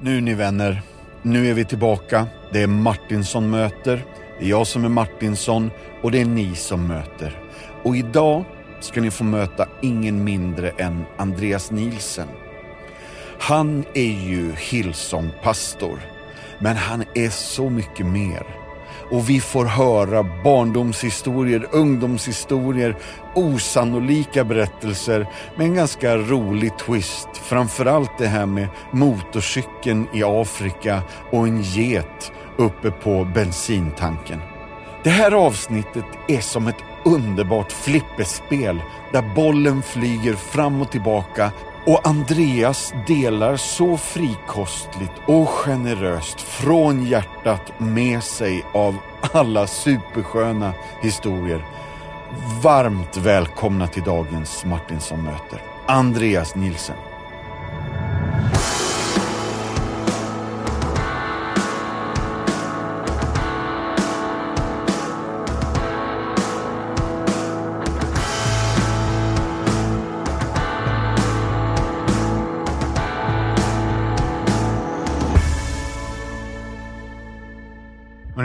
Nu ni vänner, nu är vi tillbaka. Det är Martinsson möter. Det är jag som är Martinsson och det är ni som möter. Och idag ska ni få möta ingen mindre än Andreas Nielsen. Han är ju Hillsong-pastor, men han är så mycket mer. Och vi får höra barndomshistorier, ungdomshistorier, osannolika berättelser med en ganska rolig twist. Framförallt det här med motorcykeln i Afrika och en get uppe på bensintanken. Det här avsnittet är som ett underbart flipperspel där bollen flyger fram och tillbaka och Andreas delar så frikostligt och generöst från hjärtat med sig av alla supersköna historier. Varmt välkomna till dagens Martinsson möter. Andreas Nilsen.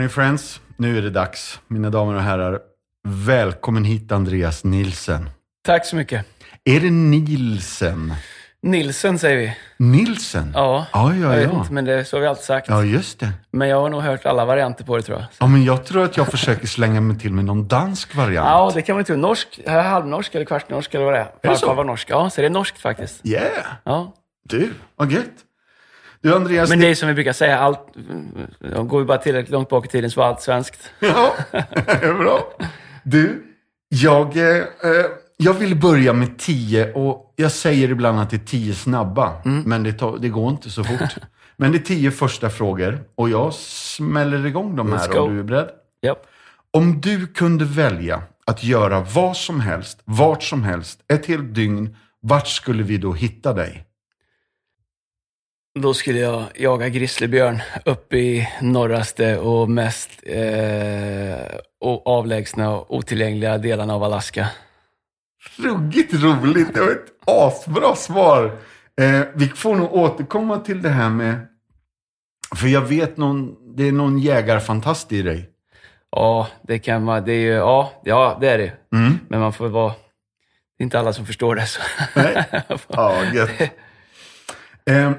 Hörni friends, nu är det dags. Mina damer och herrar, välkommen hit Andreas Nilsen. Tack så mycket. Är det Nilsen? Nilsen säger vi. Nilsen? Ja, ja, ja. jag vet ja. inte, men det så har vi alltid sagt. Ja, just det. Men jag har nog hört alla varianter på det tror jag. Ja, men jag tror att jag försöker slänga mig till med någon dansk variant. Ja, det kan man tro. Norsk, halvnorsk eller kvartsnorsk eller vad det är. så? Farfar var norsk. Ja, så det är norskt faktiskt. Yeah! Ja. Du, vad gött. Du Andreas, Men det är som vi brukar säga, allt, går vi bara tillräckligt långt bak i tiden så var allt svenskt. Ja, bra. Du, jag, eh, jag vill börja med tio och jag säger ibland att det är tio snabba, men det, tar, det går inte så fort. men det är tio första frågor och jag smäller igång dem här om du är beredd. Ja. Om du kunde välja att göra vad som helst, vart som helst, ett helt dygn, vart skulle vi då hitta dig? Då skulle jag jaga grizzlybjörn upp i norraste och mest eh, och avlägsna och otillgängliga delarna av Alaska. Ruggigt roligt. Det var ett asbra svar. Eh, vi får nog återkomma till det här med... För jag vet någon, det är någon jägarfantast i dig. Ja, det kan man. Det är ju, ja, ja, det är det. Mm. Men man får vara... Det är inte alla som förstår det. Så. Nej. Ja, gött. Eh,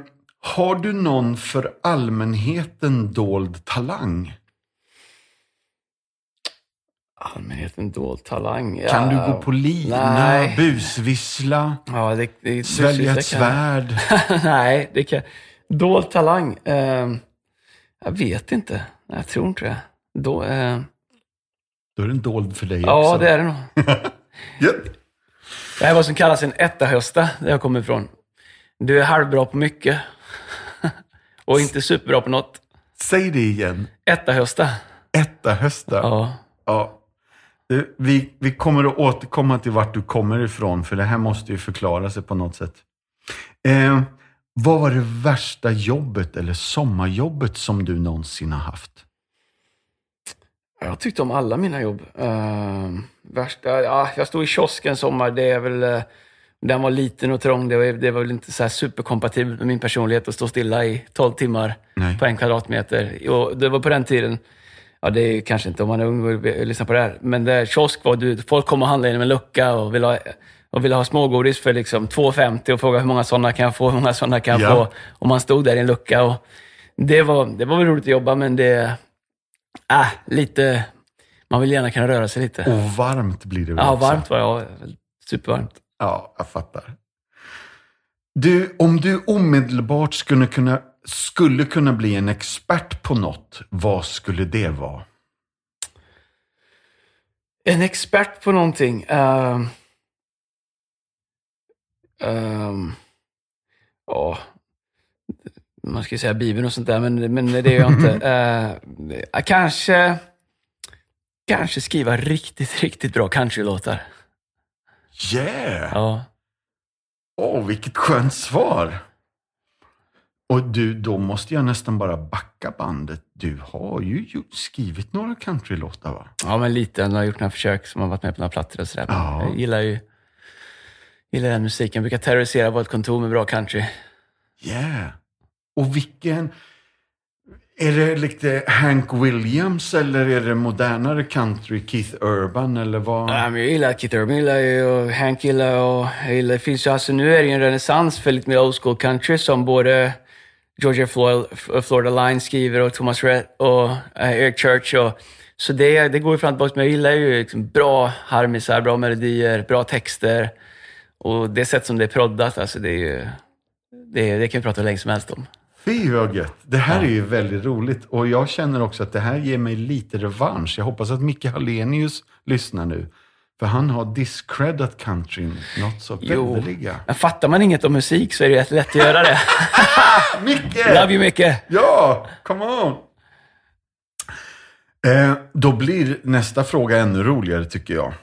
har du någon för allmänheten dold talang? Allmänheten dold talang. Ja. Kan du gå på lina, Nej. busvissla, Ja, det, det, svälja ett det svärd? Nej, det kan... Dold talang? Eh, jag vet inte. Jag tror inte det. Då, eh, Då är den dold för dig ja, också. det är det nog. Gött. Det här är vad som kallas en etta-hösta, där jag kommer ifrån. Du är halvbra på mycket. Och inte superbra på något. Säg det igen. Etta-hösta. Etta hösta. Ja. Ja. Vi, vi kommer att återkomma till vart du kommer ifrån, för det här måste ju förklara sig på något sätt. Eh, vad var det värsta jobbet eller sommarjobbet som du någonsin har haft? Jag tyckte om alla mina jobb. Uh, värsta, ja, jag stod i kiosken sommar. Det är väl, eh, den var liten och trång. Det var, det var väl inte så superkompatibelt med min personlighet att stå stilla i 12 timmar Nej. på en kvadratmeter. Och det var på den tiden, ja det är kanske inte om man är ung och vill lyssna på det här, men det, kiosk var du, folk kom och handlade genom en lucka och ville ha, och ville ha smågodis för liksom 2,50 och frågade hur många sådana kan jag få, hur många sådana kan jag Ja. få? Och man stod där i en lucka. Och det, var, det var väl roligt att jobba, men det, äh, lite, man vill gärna kunna röra sig lite. Och varmt blir det väl Ja, också? varmt var det. Ja, supervarmt. Ja, jag fattar. Du, om du omedelbart skulle kunna, skulle kunna bli en expert på något, vad skulle det vara? En expert på någonting. ehm, ehm, ja, man ska säga Bibeln och sånt där, men, men det är jag inte. Eh, kanske, kanske skriva riktigt, riktigt bra countrylåtar. Yeah! Ja. Åh, vilket skönt svar! Och du, då måste jag nästan bara backa bandet. Du har ju gjort, skrivit några countrylåtar va? ja, men lite. Jag har gjort några försök som har varit med på några plattor och sådär. Ja. Jag gillar ju gillar den musiken. Jag brukar terrorisera vårt kontor med bra country. Yeah! Och vilken... Är det lite Hank Williams eller är det modernare country, Keith Urban eller vad? Nej, men jag gillar Keith Urban, gillar jag, och Hank gillar och jag gillar, det finns ju alltså, nu är det ju en renässans för lite mer old school country som både Georgia Floyd, Florida Line skriver och Thomas Rhett och uh, Eric Church. Och, så det, det går ju fram och tillbaka, men jag gillar ju liksom bra harmisar, bra melodier, bra texter. Och det sätt som det är proddat, alltså det är ju, det, det kan vi prata hur länge som helst om. Fy vad gött. Det här är ju väldigt roligt och jag känner också att det här ger mig lite revansch. Jag hoppas att Micke Hallenius lyssnar nu. För han har discredat countryn något så väldeliga. Men fattar man inget om musik så är det rätt lätt att göra det. Micke! Love you mycket. Ja, come on! Eh, då blir nästa fråga ännu roligare tycker jag.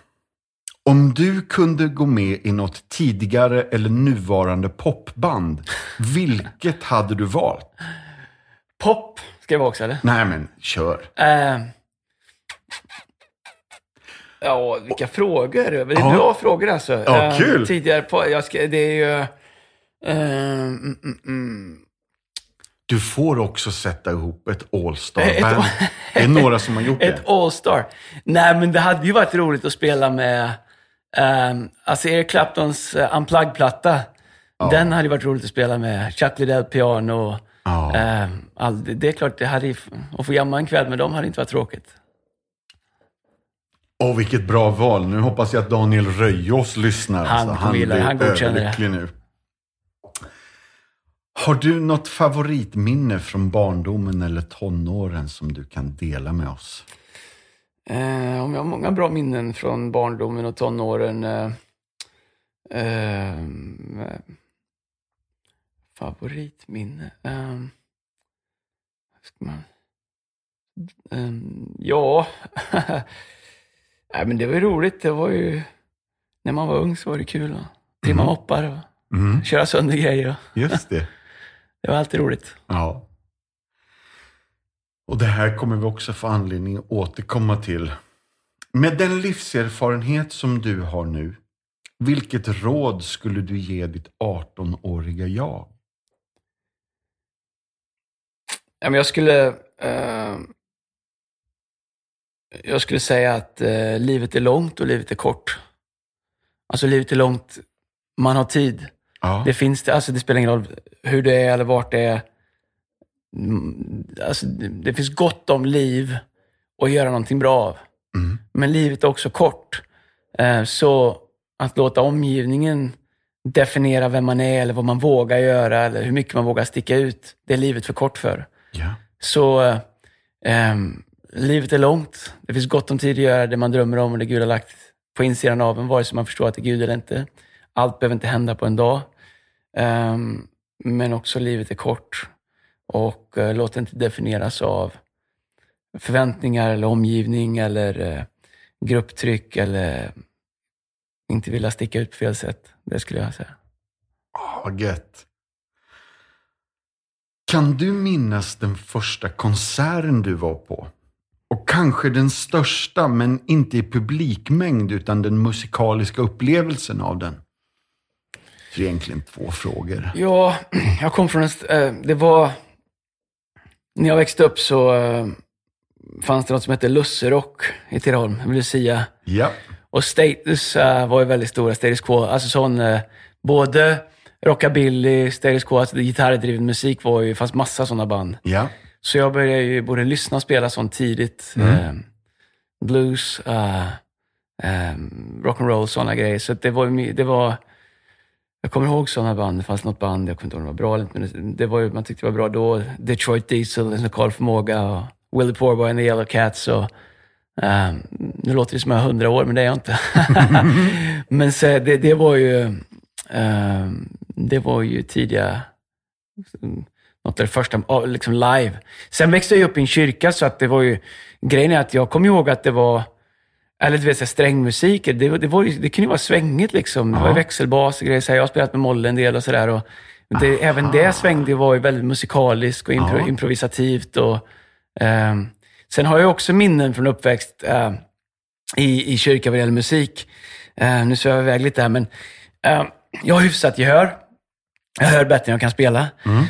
Om du kunde gå med i något tidigare eller nuvarande popband, vilket hade du valt? Pop ska det vara också, eller? Nej men, kör. Eh, ja, vilka frågor. Det är Ja. bra frågor alltså. Ja, kul. Tidigare på, jag ska, det är ju... eh, mm, mm. Du får också sätta ihop ett Ett- all-star-band. Det är några som har gjort Ett det. All-star. Nej, men det hade ju varit roligt att spela med... Um, alltså Eric Claptons uh, Unplugged-platta. Den hade ju varit roligt att spela med. Chuck Liddell piano. Ja. ehm, all, det, det är klart, det hade att få jamma en kväll med dem hade inte varit tråkigt. Åh, vilket bra val. Nu hoppas jag att Daniel Röjås lyssnar. Han alltså. det. blir Han godkänner det. nu. Har du något favoritminne från barndomen eller tonåren som du kan dela med oss? Eh, om jag har många bra minnen från barndomen och tonåren. Eh, eh, favoritminne? Eh, ska man, Ehm, ja, Nej, men det var ju roligt. Det var ju, när man var ung så var det kul att trimma moppar och Mm, köra sönder grejer. Just det. det var alltid roligt. Ja. Och det här kommer vi också få anledning att återkomma till. Med den livserfarenhet som du har nu, vilket råd skulle du ge ditt 18-åriga jag? Jag skulle... Eh, jag skulle säga att eh, livet är långt och livet är kort. Alltså livet är långt, man har tid. Ja. Det finns det, alltså det spelar ingen roll hur det är eller vart det är. Mm, Alltså, det, finns gott om liv att göra någonting bra av. Mm. Men livet är också kort. Eh, så att låta omgivningen definiera vem man är eller vad man vågar göra eller hur mycket man vågar sticka ut, det är livet för kort för. Ja. Så eh, livet är långt. Det finns gott om tid att göra det man drömmer om och det Gud har lagt på insidan av en, vare sig man förstår att det är Gud eller inte. Allt behöver inte hända på en dag. Ehm, men också livet är kort. Och eh, låt det inte definieras av förväntningar eller omgivning eller eh, grupptryck eller inte vilja sticka ut på fel sätt. Det skulle jag säga. Ah, vad gött. Kan du minnas den första konserten du var på? Och kanske den största, men inte i publikmängd, utan den musikaliska upplevelsen av den? Så det är egentligen två frågor. Ja, jag kom från en... eh, Det var... När jag växte upp så eh, fanns det något som hette Lusserock i Tidaholm, Lucia. Ja. Och Status eh, var ju väldigt stora, Status Quo. Alltså sån, eh, både rockabilly, Status Quo, alltså gitarrdriven musik var ju, fanns massa sådana band. Ja. Så jag började ju både lyssna och spela sånt tidigt. Eh, blues, uh, rock'n'roll, sådana grejer. Så det var, det var, jag kommer ihåg sådana band. Det fanns något band, jag kommer inte ihåg om det var bra eller inte, men det, var ju, man tyckte det var bra då. Detroit Diesel, Lokal Förmåga och Willie Poorboy and the Yellow Cats. Och, eh, nu låter det som jag har hundra år, men det är jag inte. men så, det, det var ju, eh, det var ju tidiga något av det första, liksom live. Sen växte jag upp i en kyrka, så att det var ju... Grejen är att jag kommer ihåg att det var, eller du vet, så här, strängmusik, det, det, var ju, det kunde ju vara svängigt liksom. Det var ju växelbas och grejer. Så här, jag har spelat med molle en del och sådär. och det- Även det svängde var ju väldigt musikaliskt och impro, improvisativt. Och, ehm, sen har jag också minnen från uppväxt eh, i, i kyrka vad gäller musik. Eh, nu svävar jag iväg lite här, men eh, jag har hyfsat gehör. Jag hör bättre än jag kan spela.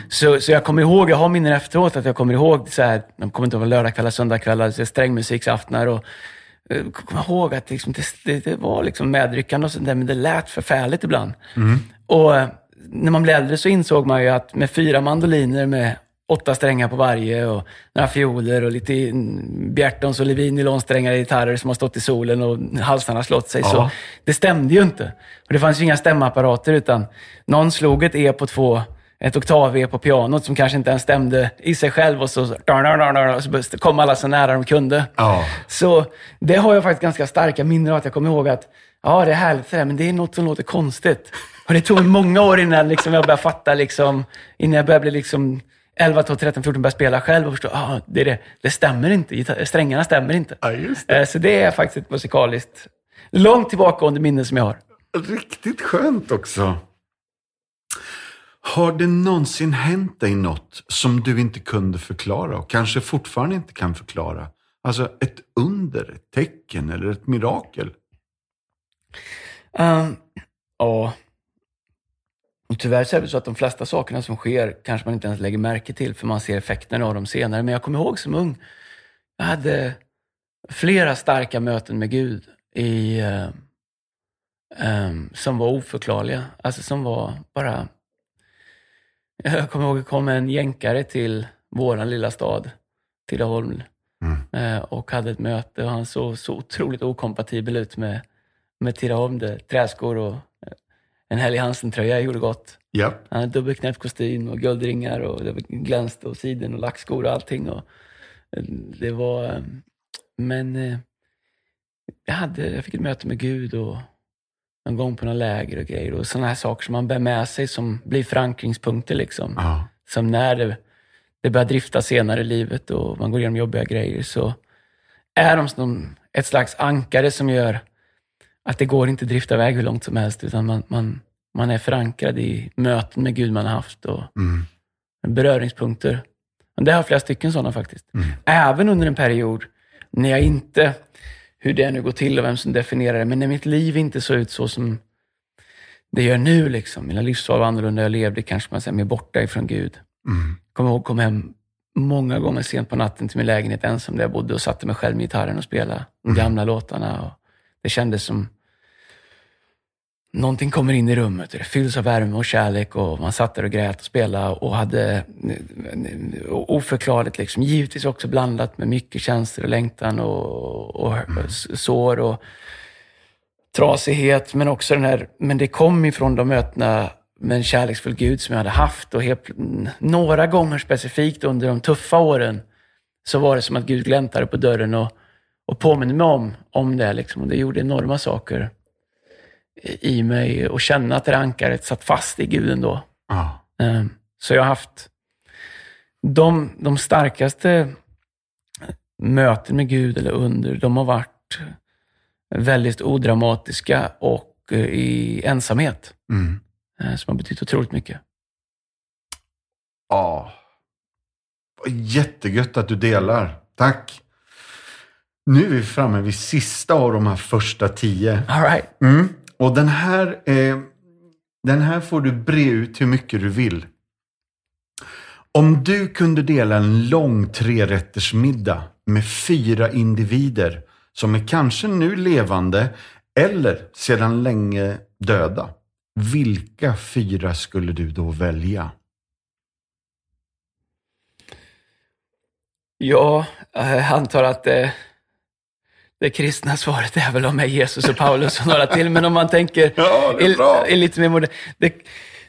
Så, så jag kommer ihåg, jag har minnen efteråt, att jag kommer ihåg, så här, jag kommer inte ihåg lördagskvällar, söndagskvällar, strängmusiksaftnar och jag kommer ihåg att liksom, det, det, det var liksom medryckande och sånt där, men det lät förfärligt ibland. Och eh, när man blev äldre så insåg man ju att med fyra mandoliner med åtta strängar på varje och några fioler och lite mm, Bjertons och Levin nylonsträngar i gitarrer som har stått i solen och halsarna slått sig. Så Ja. det stämde ju inte. Och det fanns ju inga stämapparater utan någon slog ett E på två, ett oktav-E på pianot som kanske inte ens stämde i sig själv och så, och så kom alla så nära de kunde. Ja. Så det har jag faktiskt ganska starka minnen av att jag kommer ihåg att ja, det är härligt det där, men det är något som låter konstigt. Och det tog många år innan liksom, jag började fatta, liksom, innan jag började bli liksom 11, 12, 13, 14, började spela själv och förstå, ah, det, det, det stämmer inte, strängarna stämmer inte. Ja, just Eh, Så det är faktiskt ett musikaliskt, långt tillbakagående minne som jag har. Riktigt skönt också. Har det någonsin hänt dig något som du inte kunde förklara och kanske fortfarande inte kan förklara? Alltså ett under, ett tecken eller ett mirakel? Um, ja. Och tyvärr så är det så att de flesta sakerna som sker kanske man inte ens lägger märke till för man ser effekterna av dem senare. Men jag kommer ihåg som ung, jag hade flera starka möten med Gud i, um, som var oförklarliga. Alltså som var bara... Jag kommer ihåg att det kom en jänkare till våran lilla stad, Tidaholm, Mm. eh, och hade ett möte och han såg så otroligt okompatibel ut med, med Tidaholm, träskor och eh, en Helly Hansen-tröja gjorde gott. Ja. Han hade dubbelknäppt kostym och guldringar och det glänste och siden och lackskor och allting. Och eh, det var... Men jag, hade, jag fick ett möte med Gud och någon gång på några läger och grejer. Och sådana här saker som man bär med sig som blir förankringspunkter. Liksom. ja. Som när det, det börjar drifta senare i livet och man går igenom jobbiga grejer så är de som ett slags ankare som gör att det går inte att drifta iväg hur långt som helst utan man, man, man är förankrad i möten med Gud man har haft och Mm. beröringspunkter. Och det har flera stycken sådana faktiskt. Mm. Även under en period när jag inte, hur det nu går till och vem som definierar det, men när mitt liv inte såg ut så som det gör nu. Liksom. Mina livsval var annorlunda, jag levde kanske man säger mer borta ifrån Gud. Mm. Kommer ihåg kom hem många gånger sent på natten till min lägenhet ensam där jag bodde och satte mig själv med gitarren och spelade de gamla låtarna. Och det kändes som någonting kommer in i rummet och det fylls av värme och kärlek och man satt där och grät och spelade och hade oförklarligt, liksom, givetvis också blandat med mycket känslor och längtan och, och mm. sår och trasighet, men också den här, men det kom ifrån de mötena med en kärleksfull Gud som jag hade haft och helt, några gånger specifikt under de tuffa åren så var det som att Gud gläntade på dörren och, och påminde mig om, om det. Liksom. Och det gjorde enorma saker i mig och känna att det ankaret satt fast i Gud ändå. Ja. Eh, Så jag har haft de, de starkaste möten med Gud eller under, de har varit väldigt odramatiska och eh, i ensamhet. Mm. eh, Som har betytt otroligt mycket. Ja. Jättegött att du delar. Tack. Nu är vi framme vid sista av de här första tio. All right. Mm. Och den här, eh, den här får du bre ut hur mycket du vill. Om du kunde dela en lång trerättersmiddag med fyra individer som är kanske nu levande eller sedan länge döda. Vilka fyra skulle du då välja? Ja, jag antar att det, det kristna svaret är väl om mig, Jesus och Paulus och några till. Men om man tänker Ja, det är bra. är lite mer modern. Det,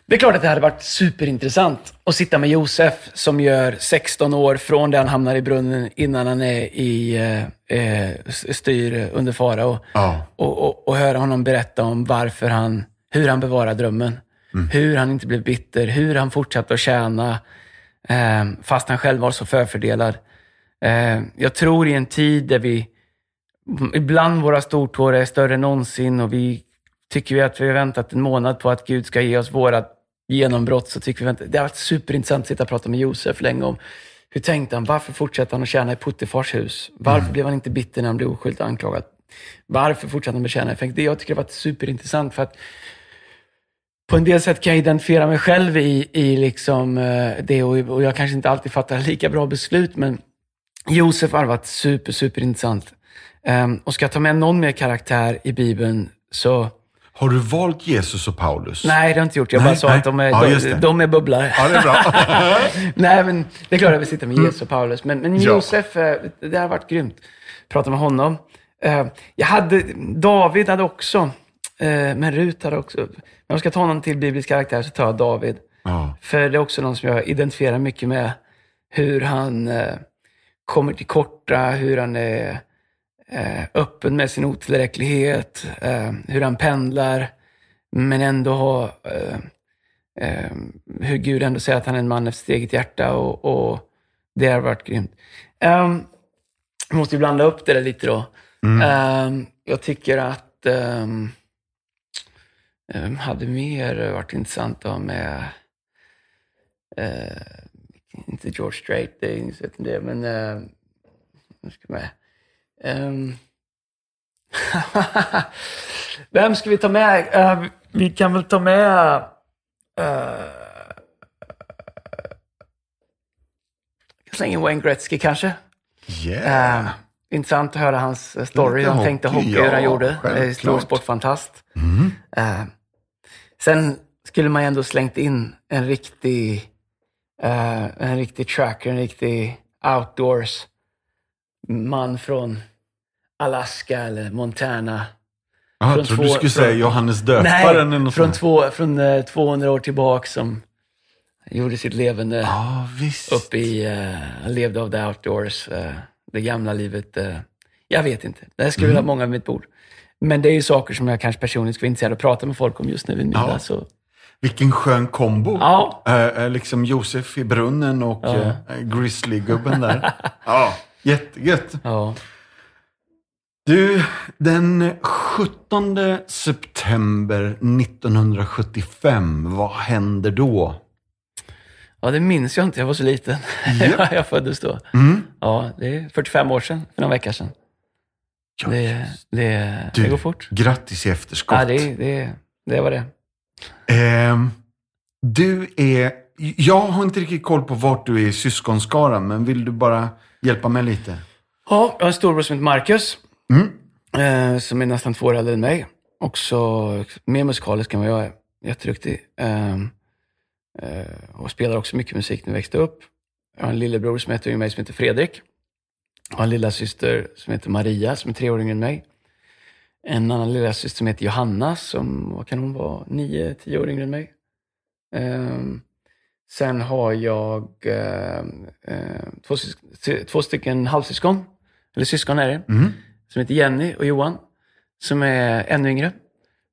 det är klart att det hade varit superintressant att sitta med Josef som gör 16 år från det han hamnar i brunnen innan han är i eh, eh, styr under farao. Ja. Och, och, och höra honom berätta om varför han, hur han bevarar drömmen. Hur han inte blev bitter, hur han fortsatte att tjäna eh, fast han själv var så förfördelad. Eh, jag tror i en tid där vi, ibland våra stortår är större än någonsin och vi tycker vi att vi har väntat en månad på att Gud ska ge oss våra genombrott, så tycker vi vänta. Det har varit superintressant att sitta och prata med Josef länge om hur tänkte han? Varför fortsatte han att tjäna i Puttifars hus? Varför blev han inte bitter när han blev oskyldigt anklagad? Varför fortsatte han betjäna? Det jag tycker har varit superintressant för att på en del sätt kan jag identifiera mig själv i, i liksom, eh, det och, och jag kanske inte alltid fattar lika bra beslut, men Josef har varit super, super intressant. Um, och ska jag ta med någon mer karaktär i Bibeln så... Har du valt Jesus och Paulus? Nej, det har jag inte gjort. Jag Nej, bara sa nej. att de är, Ja, de, de är bubblare. Ja, det är bra. Nej, men det är klart att vi sitter med Jesus och Paulus. Men, men Mm. Ja. Josef, eh, det har varit grymt. Prata med honom. Eh, Jag hade, David hade också, eh, men Rut hade också. Om jag ska ta någon till biblisk karaktär så tar jag David. ja. För det är också någon som jag identifierar mycket med. Hur han eh, kommer till korta, hur han är öppen med sin otillräcklighet, eh, hur han pendlar, men ändå har eh, eh, hur Gud ändå säger att han är en man efter sitt eget hjärta och, och det har varit grymt. Um, jag måste ju blanda upp det där lite då. Ehm, jag tycker att um, um, hade mer varit intressant att ha med eh, inte George Strait, det är om det, men uh, jag ska med. Ehm, Vem ska vi ta med? Eh, vi kan väl ta med... Uh, jag slänger in Wayne Gretzky kanske. Yeah. Eh, intressant att höra hans eh, story, Lite han tänkte hockey, hockey, hur han ja, gjorde. självklart. Eh, Stor sportfantast. Mm. Eh, sen skulle man ju ändå slängt in en riktig, eh, en riktig tracker, en riktig outdoors man från Alaska eller Montana. Ah, jag trodde du skulle från- säga Johannes Döparen eller Nej, något från, två, från eh, 200 år tillbaka som gjorde sitt levande Ja, visst. uppe i, eh, han levde av the outdoors, eh, det gamla livet. eh, jag vet inte, det här skulle Mm. vilja ha många vid mitt bord. Men det är ju saker som jag kanske personligen skulle vara intresserad av att prata med folk om just nu vid middag. Ja. Så, Vilken skön kombo. ja, Eh, eh, liksom Josef i brunnen och Ja. eh, Grizzly-gubben där. ja, jättegött. ja. Du, den 17 september 1975, vad händer då? ja, det minns jag inte, jag var så liten. Ja. jag föddes då. Mm. Ja, det är 45 år sedan, för några veckor sedan. Ja, Det, det, Du, det går fort. Grattis i efterskott. Ja, det, det, det var det. Ehm, du är... Jag har inte riktigt koll på vart du är i syskonskaran, men vill du bara hjälpa mig lite? Ja, jag har en storbror som heter Marcus. Mm. Eh, som är nästan två år äldre än mig. Också mer musikalisk än vad jag är. Jätteduktig. Eh, eh, och spelar också mycket musik när jag växte upp. Jag har en lillebror som heter mig som heter Fredrik. Jag har en lilla syster som heter Maria som är tre år yngre än mig. En annan lilla syster som heter Johanna som, vad kan hon vara, nio, tio år yngre än mig. Ehm, sen har jag eh, eh, två, två stycken halvsyskon, eller syskon är det Mm som heter Jenny och Johan, som är ännu yngre.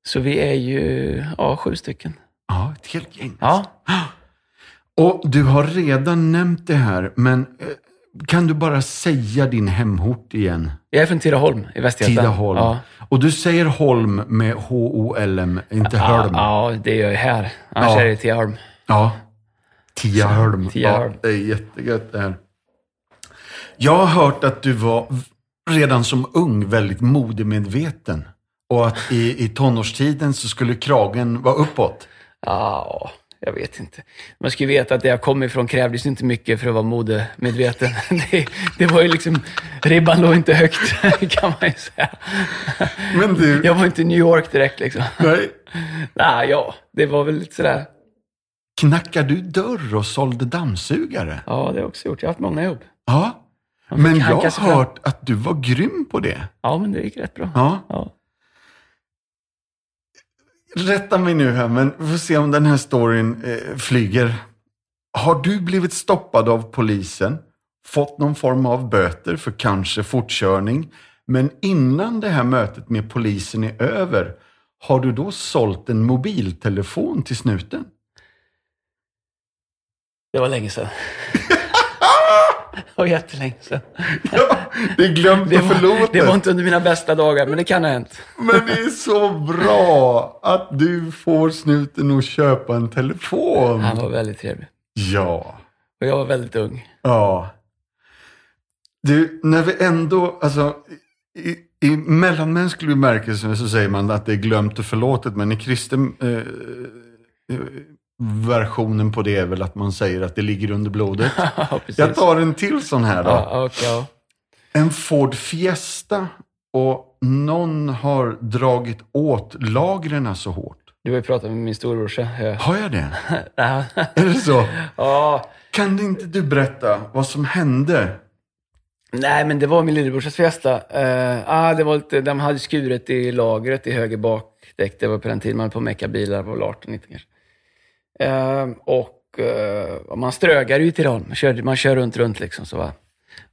Så vi är ju ja, sju stycken. Ja, ett helt gäng. Ja, Och du har redan nämnt det här, men eh, kan du bara säga din hemort igen? jag är från Tidaholm i Västergötland. Tidaholm. Ja, Och du säger Holm med H-O-L-M, inte ja, Hölm. ja, det gör jag här. Annars Ja. är det Tidaholm. Ja. Tiaholm. Tiaholm. Ja, det är jättegött det här. Jag har hört att du var redan som ung väldigt modemedveten. Och att i, i tonårstiden så skulle kragen vara uppåt. Ja, jag vet inte. Man ska ju veta att det jag kom ifrån krävdes inte mycket för att vara modemedveten. Det, det var ju liksom, ribban låg inte högt, kan man ju säga. Men du, Jag var inte i New York direkt liksom. nej. Nej, ja, det var väl lite sådär. Knackar du dörr och sålde dammsugare? Ja, det har jag också gjort. Jag har haft många jobb. Ja. Men jag har hört att du var grym på det. Ja, men det gick rätt bra. Ja. Ja. Rätta mig nu här, men vi får se om den här storyn eh, flyger. Har du blivit stoppad av polisen, fått någon form av böter för kanske fortkörning, men innan det här mötet med polisen är över, har du då sålt en mobiltelefon till snuten? Det var länge sedan. det var jättelänge sedan. Ja, det är glömt Det och var, förlåtet. det var inte under mina bästa dagar, men det kan ha hänt. Men det är så bra att du får snuten att köpa en telefon. Han var väldigt trevlig. Ja. Och jag var väldigt ung. Ja. Du, när vi ändå, alltså i, i mellanmänsklig bemärkelse så säger man att det är glömt och förlåtet, men i kristen eh, eh, versionen på det är väl att man säger att det ligger under blodet. Jag tar en till sån här då. Ja, ja. En Ford Fiesta och någon har dragit åt lagren så hårt. Du har ju pratat med min storebrorsa. Ja. Har jag det? Är det så? ja. Kan inte du berätta vad som hände? Nej, men det var min lillebrorsas Fiesta. Uh, ah, det var lite, de hade skurit i lagret i höger bakdäck. Det var på den tiden man höll på att mecka bilar, var väl 18, 19 kanske. Uh, och uh, man strögar ju i Tidaholm. Man kör, man kör runt, runt liksom. Så, va?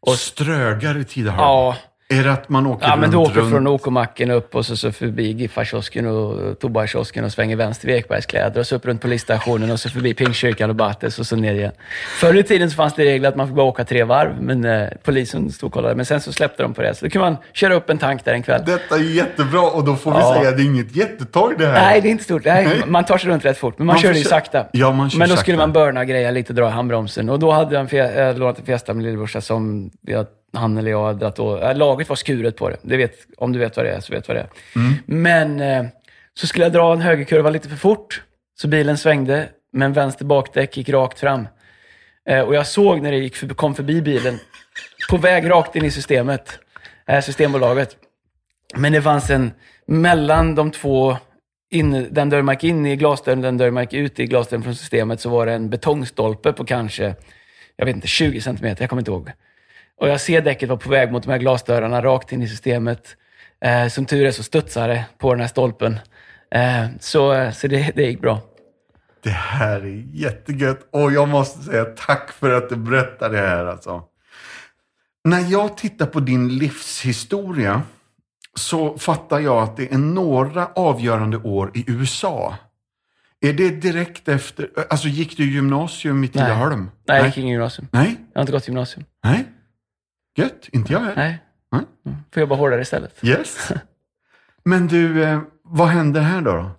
Och strögar i Tidaholm? Ja, Är det att man åker Ja, runt, men du åker runt? från OK-macken upp och så, så förbi Giffarkiosken och Tobakiosken och svänger vänster vid Ekbergskläder och så upp runt polisstationen och så förbi Pingstkyrkan och Battes och så ner igen. Förr i tiden så fanns det regler att man fick bara åka tre varv, men eh, polisen stod och kollade. Men sen så släppte de på det, så då kan man köra upp en tank där en kväll. Detta är jättebra och då får vi Ja. säga att det är inget jättetorg det här. Nej, det är inte stort. Nej, Nej. man tar sig runt rätt fort, men man, Man kör ju sakta. Ja, man kör men då sakta. skulle man börna greja lite och dra i handbromsen. Och då hade han fe- äh, lånat en Fiesta med lillebrorsa som vi, han eller jag hade dragit åt. Äh, laget var skuret på det. det vet, om du vet vad det är, så vet vad det är. Mm. Men eh, så skulle jag dra en högerkurva lite för fort, så bilen svängde, men vänster bakdäck gick rakt fram. Eh, och jag såg när det gick för, kom förbi bilen, på väg rakt in i systemet, eh, Systembolaget. Men det fanns en, mellan de två, in, den dörren man gick in i glasdörren den dörren man gick ut i glasdörren från systemet, så var det en betongstolpe på kanske, jag vet inte, 20 centimeter, jag kommer inte ihåg. Och jag ser däcket vara på väg mot de här glasdörrarna, rakt in i systemet. Eh, som tur är så studsade det på den här stolpen. Eh, så så det, det gick bra. Det här är jättegött. Och jag måste säga tack för att du berättar det här alltså. När jag tittar på din livshistoria så fattar jag att det är några avgörande år i USA. Är det direkt efter, alltså gick du gymnasium i Tidaholm? Nej, jag gick ingen gymnasium. Nej? Jag har inte gått gymnasium. Nej? Gött, inte jag heller. Nej. Mm. Får jobba hårdare istället. Yes. Men du, eh, vad händer här då?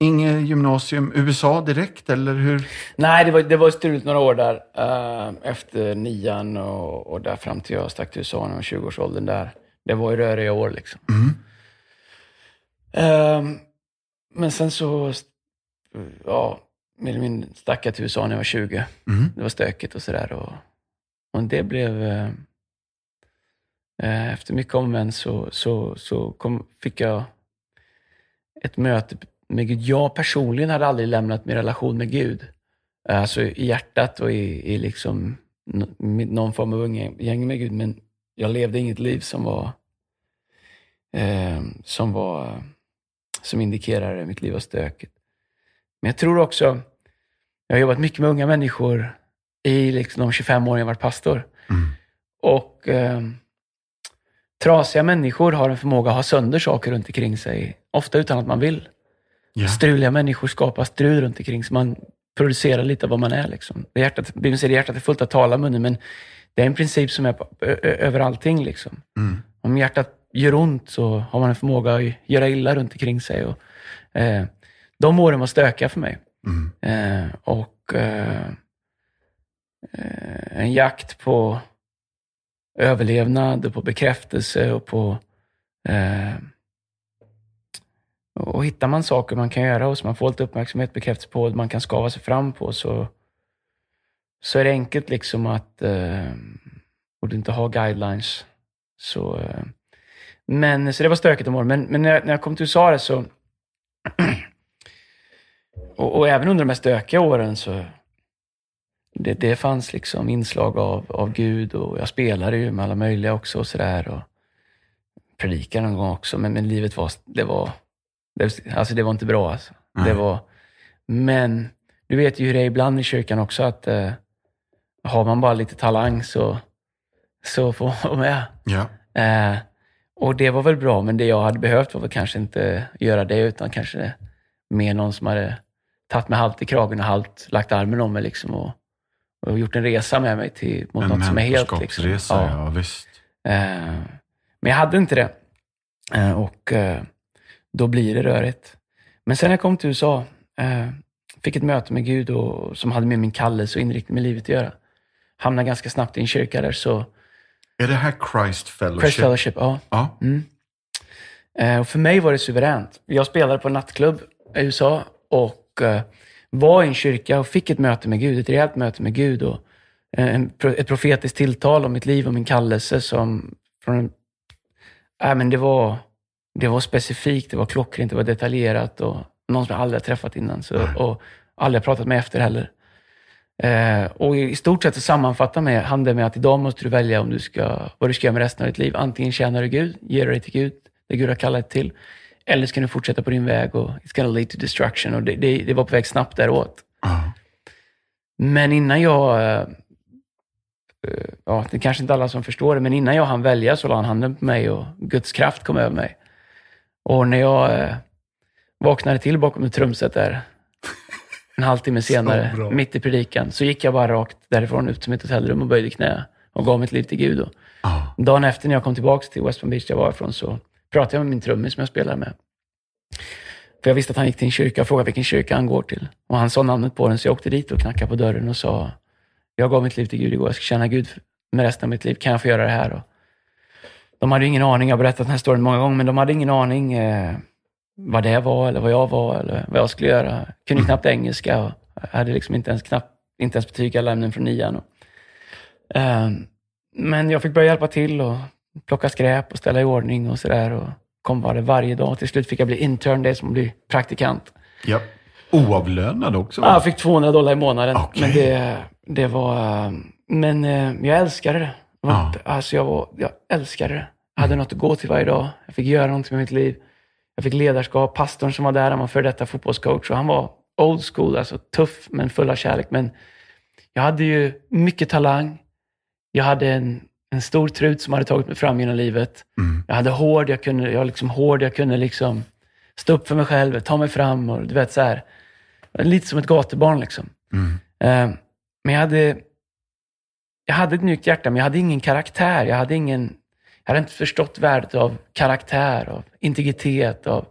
Inget gymnasium, USA direkt eller hur? Nej, det var, det var struligt några år där. eh, efter nian och, och där fram till jag stack till USA när jag var 20-årsåldern där. Det var ju röriga år liksom. Mm. Ehm, men sen så, ja, eller mindre stack jag till USA när jag var 20. Mm. Det var stökigt och sådär. Och, och det blev... Eh, efter mycket om men så, så, så kom, fick jag ett möte med Gud. Jag personligen hade aldrig lämnat min relation med Gud. Eh, Alltså i hjärtat och i, i liksom någon form av umgänge med Gud. Men jag levde inget liv som var eh, som var som indikerade mitt liv var stökigt. Men jag tror också, jag har jobbat mycket med unga människor i liksom de 25 åren jag varit pastor. Mm. Och eh, trasiga människor har en förmåga att ha sönder saker runt omkring sig, ofta utan att man vill. Ja. Struliga människor skapar strul runt omkring så man producerar lite av vad man är. Liksom. Det hjärtat, Bibeln säger att hjärtat är fullt av tala munnen, men det är en princip som är på, ö, ö, över allting. Liksom. Mm. Om hjärtat gör ont så har man en förmåga att göra illa runt omkring sig. Och, eh, de åren var stökiga för mig. Mm. Eh, och eh, eh, en jakt på överlevnad och på bekräftelse och på... Eh, och hittar man saker man kan göra och som man får lite uppmärksamhet, bekräftelse på, och man kan skava sig fram på, så, så är det enkelt liksom att... Eh, och du inte har guidelines. Så, eh, men, så det var stökigt om åren. Men, men när, jag, när jag kom till USA så... och, och även under de här stökiga åren så... Det, det fanns liksom inslag av, av Gud och jag spelade ju med alla möjliga också och sådär. Och predikade någon gång också, men, men livet var... Det var, det, alltså det var inte bra alltså. Det var, men du vet ju hur det är ibland i kyrkan också, att eh, har man bara lite talang så, så får man vara med. Ja. Eh, och det var väl bra, men det jag hade behövt var väl kanske inte göra det, utan kanske mer någon som hade tagit mig halvt i kragen och halvt lagt armen om mig liksom och, och gjort en resa med mig till, mot något som är helt... Liksom, mentorskapsresa, ja. visst. Eh, men jag hade inte det. Eh, och eh, då blir det rörigt. Men sen när jag kom till USA, fick ett möte med Gud och, som hade med min kallelse och inriktning med livet att göra. Hamnade ganska snabbt i en kyrka där, så Är det här Christ Fellowship? Christ Fellowship, ja. Ja. Mm. Och för mig var det suveränt. Jag spelade på en nattklubb i USA och var i en kyrka och fick ett möte med Gud, ett rejält möte med Gud och en, ett profetiskt tilltal om mitt liv och min kallelse som från en, äh, men det var, det var specifikt, det var klockrent, det var detaljerat och någon som jag aldrig träffat innan så, och aldrig pratat med efter heller. Eh, och i stort sett sammanfattar med, han det med att idag måste du välja om du ska, vad du ska göra med resten av ditt liv. Antingen tjänar du Gud, ger dig till Gud, det Gud har kallat dig till, eller ska du fortsätta på din väg och it's gonna lead to destruction. Och det, det, det var på väg snabbt däråt. Ja. Men innan jag, eh, ja, det är kanske inte alla som förstår det, men innan jag hann välja så la han handen på mig och Guds kraft kom över mig. Och när jag eh, vaknade till bakom ett trumset där, en halvtimme senare, mitt i predikan, så gick jag bara rakt därifrån ut till mitt hotellrum och böjde knä och gav mitt liv till Gud. Och Ja. dagen efter när jag kom tillbaka till West Palm Beach, där jag var ifrån, så pratade jag med min trummis som jag spelar med. För jag visste att han gick till en kyrka och frågade vilken kyrka han går till. Och han sa namnet på den, så jag åkte dit och knackade på dörren och sa, jag gav mitt liv till Gud igår, jag ska tjäna Gud med resten av mitt liv, kan jag få göra det här? Och de hade ju ingen aning, jag har berättat den här storyn många gånger, men de hade ingen aning eh, vad det var, eller vad jag var, eller vad jag skulle göra. Jag kunde knappt engelska och hade liksom inte ens, knappt, inte ens betyg i alla ämnen från nian. Och, eh, men jag fick börja hjälpa till och plocka skräp och ställa i ordning och sådär. Och kom bara varje dag. Till slut fick jag bli intern, det som att bli praktikant. ja. Oavlönad också? Ja, jag fick 200 dollar i månaden. Okej. Men det, det var... Men eh, jag älskade det. det var, Ja. Alltså jag, var, jag älskade det. Jag hade något att gå till varje dag. Jag fick göra någonting med mitt liv. Jag fick ledarskap. Pastorn som var där, han var före detta fotbollscoach. Och han var old school, alltså tuff men full av kärlek. Men jag hade ju mycket talang. Jag hade en, en stor trut som hade tagit mig fram genom livet. Mm. Jag hade hård, jag kunde, jag liksom hård, jag kunde liksom stå upp för mig själv, ta mig fram och du vet så här. Lite som ett gatubarn liksom. Mm. Eh, men jag hade, jag hade ett mjukt hjärta, men jag hade ingen karaktär. Jag hade, ingen, jag hade inte förstått värdet av karaktär, av integritet, av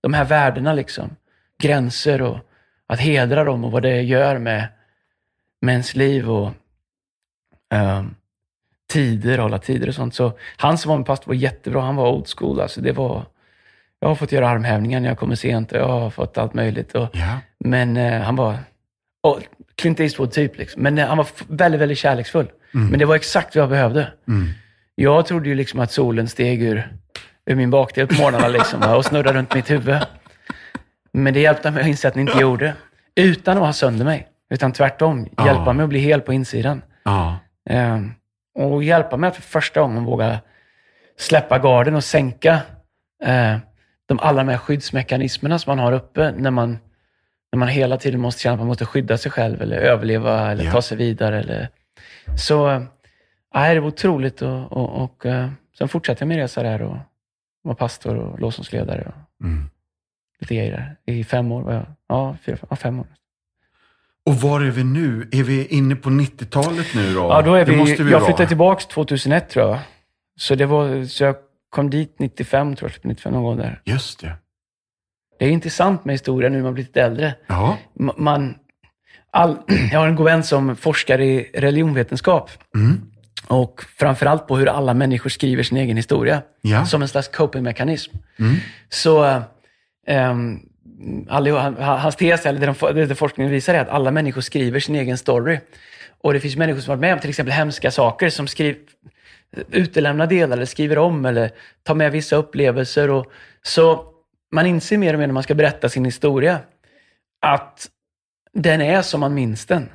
de här värdena liksom. Gränser och att hedra dem och vad det gör med, med ens liv och ehm, tider, hålla tider och sånt. Så han som var min pastor var jättebra. Han var old school. Alltså det var, jag har fått göra armhävningar när jag kommer sent och jag har fått allt möjligt. Och, Ja. men eh, han var oh, Clint Eastwood typ. Liksom. Men eh, han var väldigt, väldigt kärleksfull. Men det var exakt vad jag behövde. Mm. Jag trodde ju liksom att solen steg ur, ur min bakdel på morgnarna liksom, och snurrade runt mitt huvud. Men det hjälpte mig att inse att den inte gjorde. Utan att ha sönder mig. Utan tvärtom, Ja. hjälpa mig att bli hel på insidan. Ja. Eh, och hjälpa mig att för första gången våga släppa garden och sänka eh, de alla de här skyddsmekanismerna som man har uppe när man, när man hela tiden måste känna att man måste skydda sig själv eller överleva eller Ja. ta sig vidare. Eller, så eh, nej, det var otroligt och, och, och eh, sen fortsatte jag min resa där och var pastor och lovsångsledare och Mm. lite grejer där. I fem år var jag. Ja, fyra, ja, fem år. Och var är vi nu? Är vi inne på 90-talet nu då? Ja, då är Det vi, måste vi jag flyttade tillbaka 2001 tror jag. Så, det var, så jag kom dit 95, tror jag, 95 någon gång där. Just det. Det är intressant med historia nu när man blir lite äldre. Ja. Man, all, jag har en god vän som forskar i religionvetenskap. Mm. Och framförallt på hur alla människor skriver sin egen historia. Ja. Som en slags coping-mekanism. Mm. Så um, hans tes, eller det, de, det, forskningen visar, är att alla människor skriver sin egen story. Och det finns människor som har varit med om till exempel hemska saker, som skriver, utelämnar delar, eller skriver om, eller tar med vissa upplevelser. Och, så man inser mer och mer när man ska berätta sin historia, att den är som man minns den.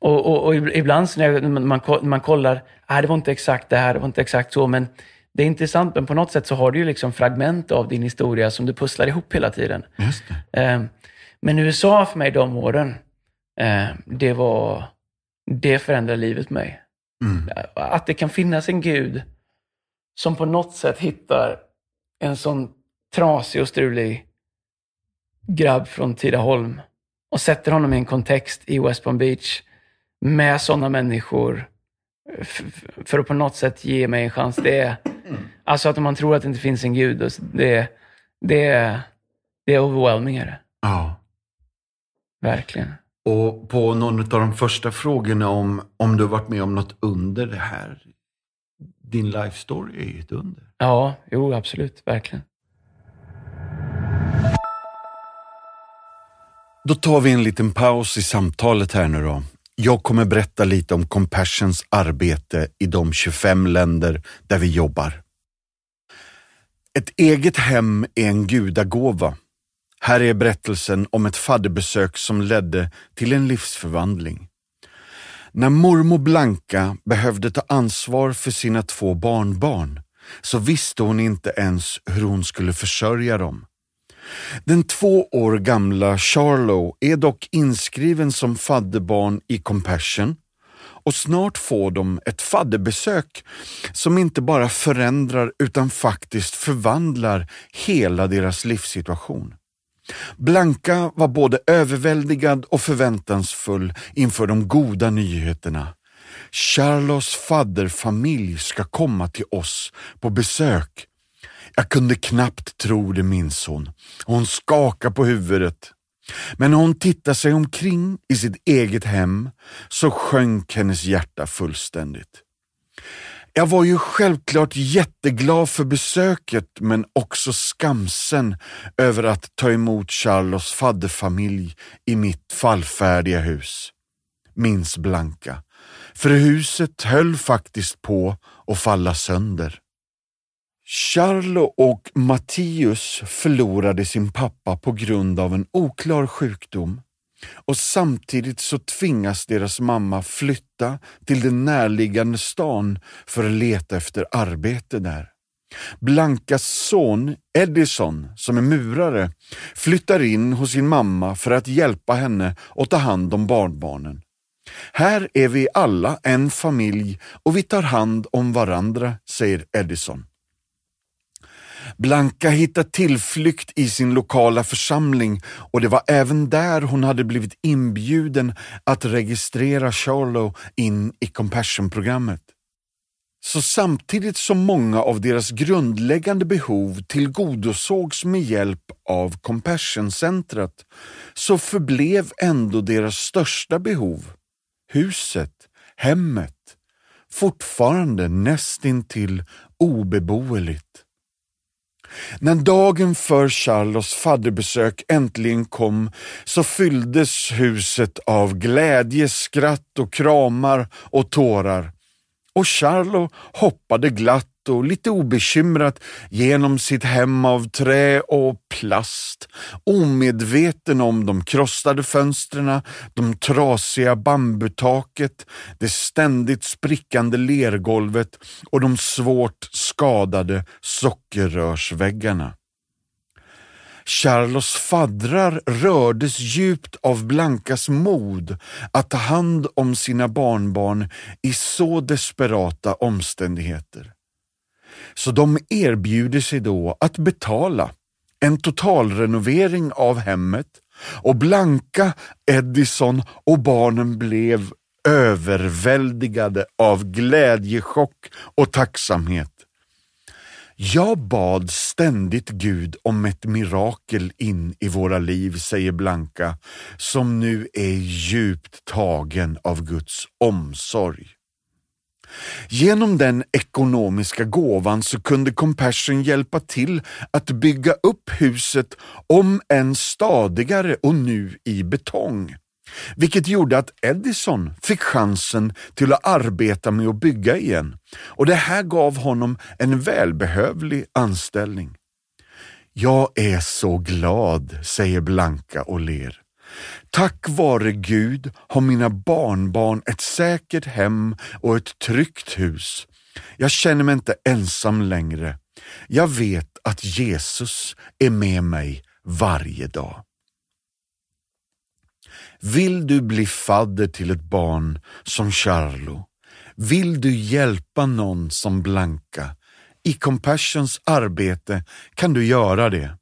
Och, och, och ibland när man, man kollar, nej det var inte exakt det här, det var inte exakt så, men det är intressant, men på något sätt så har du ju liksom fragment av din historia som du pusslar ihop hela tiden. Just. Eh, Men USA för mig de åren, eh, det var, det förändrade livet för mig. Mm. Att det kan finnas en gud som på något sätt hittar en sån trasig och strulig grabb från Tidaholm och sätter honom i en kontext i West Palm Beach med sådana människor för att på något sätt ge mig en chans. Det är, alltså att man tror att det inte finns en gud, det, det, är- det är overwhelming. Är det. Ja. Verkligen. Och på någon av de första frågorna om, om du har varit med om något under det här. Din life story är ju ett under. Ja, jo absolut. Verkligen. Då tar vi en liten paus i samtalet här nu då. Jag kommer berätta lite om Compassions arbete i de 25 länder där vi jobbar. Ett eget hem är en gudagåva. Här är berättelsen om ett fadderbesök som ledde till en livsförvandling. När mormor Blanka behövde ta ansvar för sina två barnbarn så visste hon inte ens hur hon skulle försörja dem. Den två år gamla Charlo är dock inskriven som fadderbarn i Compassion och snart får de ett fadderbesök som inte bara förändrar utan faktiskt förvandlar hela deras livssituation. Blanka var både överväldigad och förväntansfull inför de goda nyheterna. Charlos fadderfamilj ska komma till oss på besök. Jag kunde knappt tro det, minns hon. Hon skakade på huvudet. Men när hon tittade sig omkring i sitt eget hem så sjönk hennes hjärta fullständigt. Jag var ju självklart jätteglad för besöket men också skamsen över att ta emot Charlos fadderfamilj i mitt fallfärdiga hus. Minns Blanka. För huset höll faktiskt på att falla sönder. Charlo och Mattius förlorade sin pappa på grund av en oklar sjukdom och samtidigt så tvingas deras mamma flytta till den närliggande stan för att leta efter arbete där. Blankas son Edison, som är murare, flyttar in hos sin mamma för att hjälpa henne och ta hand om barnbarnen. Här är vi alla en familj och vi tar hand om varandra, säger Edison. Blanka hittade tillflykt i sin lokala församling och det var även där hon hade blivit inbjuden att registrera Charlo in i Compassion-programmet. Så samtidigt som många av deras grundläggande behov tillgodosågs med hjälp av Compassion-centret så förblev ändå deras största behov, huset, hemmet, fortfarande nästintill obeboeligt. När dagen för Charlos fadderbesök äntligen kom så fylldes huset av glädje, skratt och kramar och tårar. Och Charlo hoppade glatt och lite obekymrat genom sitt hem av trä och plast, omedveten om de krossade fönstren, de trasiga bambutaket, det ständigt sprickande lergolvet och de svårt skadade sockerrörsväggarna. Charlos faddrar rördes djupt av Blankas mod att ta hand om sina barnbarn i så desperata omständigheter. Så de erbjuder sig då att betala en totalrenovering av hemmet och Blanka, Edison och barnen blev överväldigade av glädjechock och tacksamhet. Jag bad ständigt Gud om ett mirakel in i våra liv, säger Blanka, som nu är djupt tagen av Guds omsorg. Genom den ekonomiska gåvan så kunde Compassion hjälpa till att bygga upp huset om än stadigare och nu i betong. Vilket gjorde att Edison fick chansen till att arbeta med att bygga igen och det här gav honom en välbehövlig anställning. Jag är så glad, säger Blanka och ler. Tack vare Gud har mina barnbarn ett säkert hem och ett tryggt hus. Jag känner mig inte ensam längre. Jag vet att Jesus är med mig varje dag. Vill du bli fadder till ett barn som Charlo? Vill du hjälpa någon som Blanka? I Compassions arbete kan du göra det.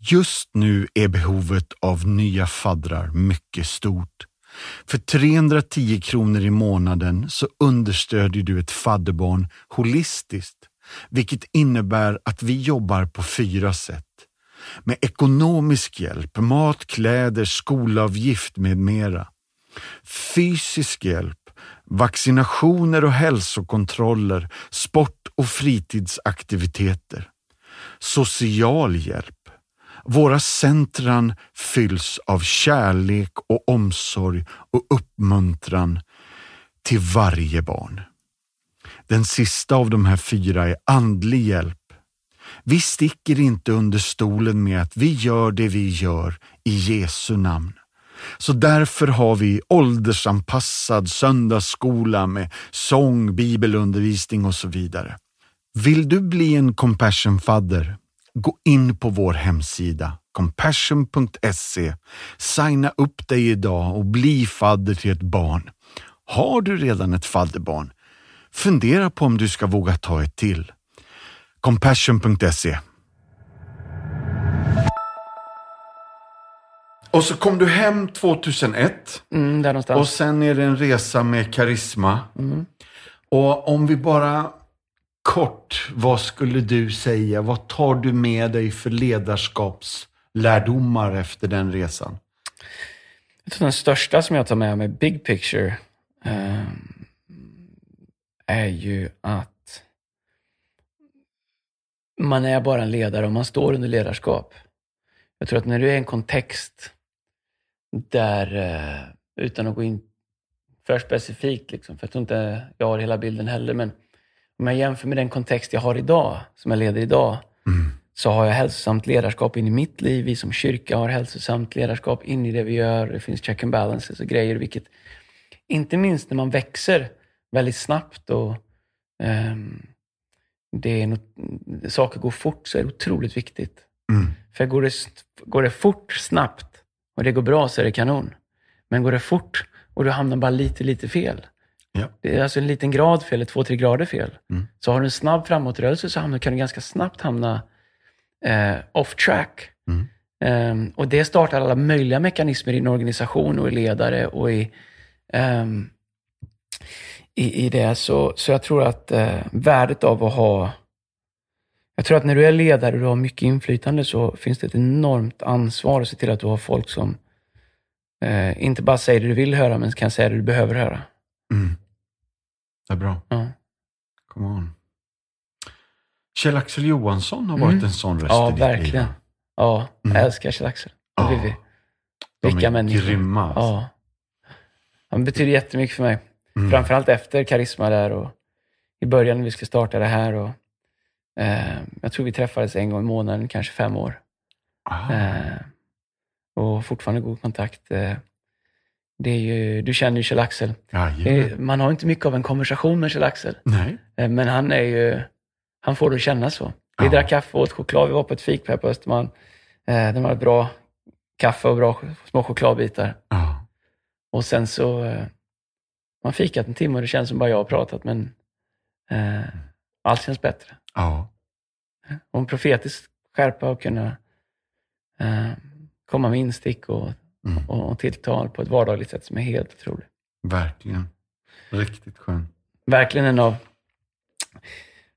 Just nu är behovet av nya faddrar mycket stort. För 310 kronor i månaden så understödjer du ett fadderbarn holistiskt, vilket innebär att vi jobbar på fyra sätt. Med ekonomisk hjälp, mat, kläder, skolavgift med mera. Fysisk hjälp, vaccinationer och hälsokontroller, sport och fritidsaktiviteter. Social hjälp, våra centran fylls av kärlek och omsorg och uppmuntran till varje barn. Den sista av de här fyra är andlig hjälp. Vi sticker inte under stolen med att vi gör det vi gör i Jesu namn. Så därför har vi åldersanpassad söndagsskola med sång, bibelundervisning och så vidare. Vill du bli en compassion-fadder? Gå in på vår hemsida compassion.se. Signa upp dig idag och bli fadder till ett barn. Har du redan ett fadderbarn? Fundera på om du ska våga ta ett till. Compassion.se Och så kom du hem 2001 Mm, och sen är det en resa med karisma. Mm. Och om vi bara kort, vad skulle du säga? Vad tar du med dig för ledarskapslärdomar efter den resan? Jag tror den största som jag tar med mig, big picture, ehm, är ju att man är bara en ledare om man står under ledarskap. Jag tror att när du är i en kontext där, eh, utan att gå in för specifikt, liksom, för jag tror inte jag har hela bilden heller, men om jag jämför med den kontext jag har idag, som jag leder idag, så har jag hälsosamt ledarskap in i mitt liv. Vi som kyrka har hälsosamt ledarskap in i det vi gör. Det finns check and balances och grejer, vilket inte minst när man växer väldigt snabbt och ehm, det är något, saker går fort så är det otroligt viktigt. Mm. För går det, går det fort, snabbt och det går bra så är det kanon. Men går det fort och du hamnar bara lite, lite fel. Ja. Det är alltså en liten grad fel, eller två, tre grader fel. Mm. Så har du en snabb framåtrörelse så hamnar, kan du ganska snabbt hamna eh, off track. Mm. Ehm, och det startar alla möjliga mekanismer i din organisation och i ledare och i, ehm, i, i det. Så, så jag tror att eh, värdet av att ha... Jag tror att när du är ledare och du har mycket inflytande så finns det ett enormt ansvar att se till att du har folk som eh, inte bara säger det du vill höra, men kan säga det du behöver höra. Mm. Det är bra. Ja, Come on. Kjell-Axel Johansson har Mm. varit en sån röst ja i ditt liv. verkligen. Ja, jag Mm. älskar Kjell-Axel. Ja. Vivi. De Vilka är människor. grymma. alltså. Ja. Han betyder jättemycket för mig. Mm. Framförallt efter Karisma där och i början när vi skulle starta det här. Och, eh, jag tror vi träffades en gång i månaden, kanske fem år. Ah. Eh, och fortfarande god kontakt. Eh, det är ju, du känner ju Kjell-Axel. Eh, Man har inte mycket av en konversation med Kjell-Axel. Eh, men han är ju, han får det att känna så. Vi Ja. drack kaffe och åt choklad. Vi var på ett fik här på Östermalm. Eh, de hade bra kaffe och bra små chokladbitar. Ja. Och sen så, eh, man fikat en timme och det känns som bara jag har pratat, men eh, allt känns bättre. Ja. Och en profetisk skärpa och kunna eh, komma med instick och, Mm. och, tilltal på ett vardagligt sätt som är helt otroligt. Verkligen. Riktigt skön. Verkligen en av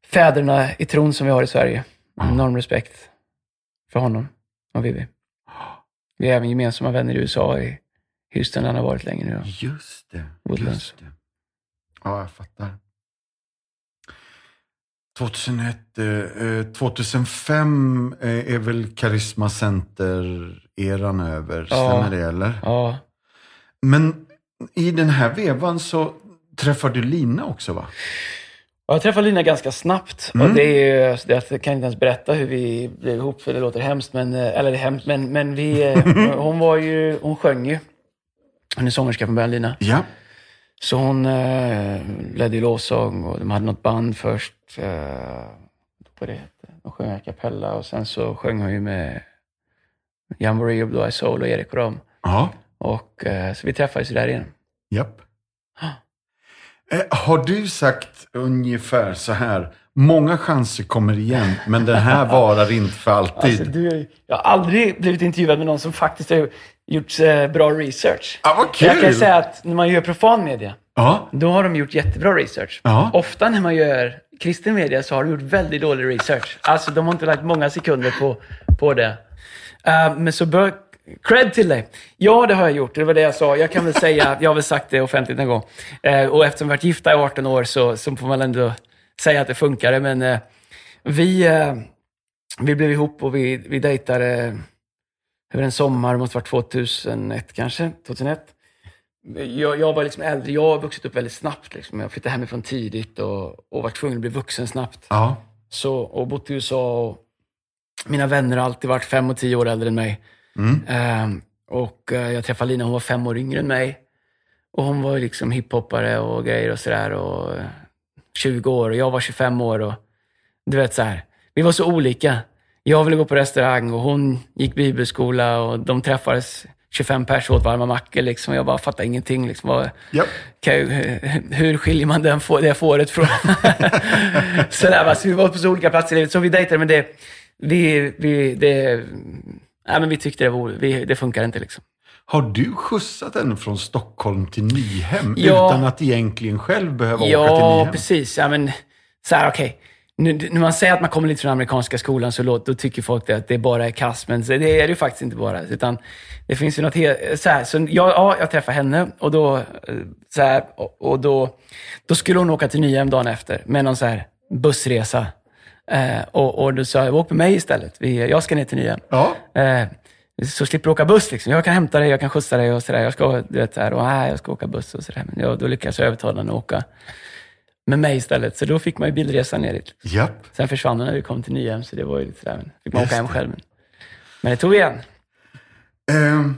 fäderna i tron som vi har i Sverige. Ja. Enorm respekt för honom och Vivi. Vi är även gemensamma vänner i USA, i Houston, där han har varit länge nu. Just det. Woodlands. Just det. Ja, jag fattar. 2001, eh, eh, 2005 eh, är väl Karisma Center-eran över? Ja. Stämmer det eller? Ja, Men i den här vevan så träffade du Lina också va? Och Jag träffade Lina ganska snabbt. Mm. Och det är ju, det jag kan inte ens berätta hur vi blev ihop, för det låter hemskt. Men, eh, eller det är hemskt, men, men vi, eh, hon var ju, hon sjöng ju. Hon är sångerska från början, Lina. Ja. Så hon eh, ledde ju lovsång och de hade något band först. Eh, vad det hette. De sjöng a cappella och sen så sjöng hon ju med Jamboree och Blue Eye Soul och Erik och dem. Ja. Och, eh, så vi träffades ju där igen. Japp. Eh, Har du sagt ungefär så här, många chanser kommer igen, men den här varar inte för alltid? Alltså, du, är jag har aldrig blivit intervjuad med någon som faktiskt har gjort eh, bra research. Ja, vad kul! Jag kan säga att när man gör profan media, Ja, då har de gjort jättebra research. Ja. Ofta när man gör kristen media så har de gjort väldigt dålig research. Alltså de har inte lagt många sekunder på, på det. Eh, men så bör, cred till dig. Ja, det har jag gjort. Det var det jag sa. Jag kan väl säga, jag har väl sagt det offentligt en gång. Eh, och eftersom vi har varit gifta i 18 år så, så får man ändå säga att det funkade. Men eh, vi, vi blev ihop och vi, vi dejtade över en sommar, det måste varit 2001 kanske, 2001. Jag, jag var liksom äldre, jag har vuxit upp väldigt snabbt. Liksom. Jag flyttade hemifrån tidigt och, och var tvungen att bli vuxen snabbt. Ja. Så, och bott i USA och mina vänner har alltid varit fem och tio år äldre än mig. Mm. Ehm, och eh, jag träffade Lina, hon var fem år yngre än mig. Och hon var liksom hiphoppare och grejer och sådär. Och eh, 20 år och jag var 25 år. Och, du vet så här, vi var så olika. Jag ville gå på restaurang och hon gick bibelskola och de träffades 25 pers åt varma mackor. Liksom. Jag bara fattade ingenting. Liksom. Vad, kan jag, hur skiljer man den få, det fåret från... Sådär, va? Så vi var på så olika platser i livet. Så vi dejtade, men det... Vi, vi, det nej, men vi tyckte det, var, vi, det funkar inte. Liksom. Har du skjutsat henne från Stockholm till Nyhem Ja. utan att egentligen själv behöva åka till Ja, Nyhem? precis. Ja, men, så här, okej. Nu, när man säger att man kommer lite från amerikanska skolan så låt, då tycker folk det, att det bara är kass. Men det är det ju faktiskt inte bara. Utan det finns ju något helt... Så, här, så jag, ja, jag träffade henne och då, så här, och, och då, då skulle hon åka till Nyhem dagen efter med någon så här bussresa. Eh, och, och då sa jag, åk med mig istället. Vi, jag ska ner till Nyhem. Ja. Eh, så slipper du åka buss. Liksom. Jag kan hämta dig, jag kan skjutsa dig och sådär. Jag ska, du vet, så här, och, nej, jag ska åka buss och sådär. Men jag, då lyckades jag övertala henne att åka med mig istället. Så då fick man ju bilresan ner dit. Japp. Sen försvann hon när vi kom till Nyhem, så det var ju lite sådär. Men fick man Just åka hem själv. Men, men det tog igen. Ehm,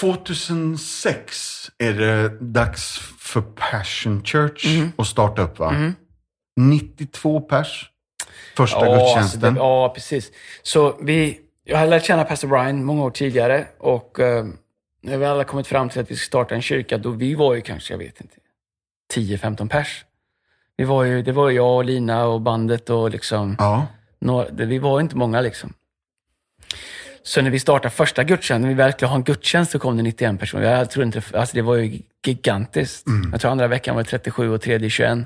2006 är det dags för Passion Church Mhm. att starta upp va? 92 pers. Första Ja, alltså gudstjänsten. det, ja, precis. Så vi, jag hade lärt känna Pastor Brian många år tidigare och eh, när vi alla kommit fram till att vi ska starta en kyrka, då vi var ju kanske, jag vet inte, 10-15 pers. Vi var ju, det var ju jag och Lina och bandet och liksom, Ja. några, det, vi var inte många liksom. Så när vi startade första gudstjänsten, när vi verkligen har en gudstjänst, så kom det 91 personer. Jag tror inte, alltså det var ju gigantiskt. Jag tror andra veckan var det 37 och tredje 21.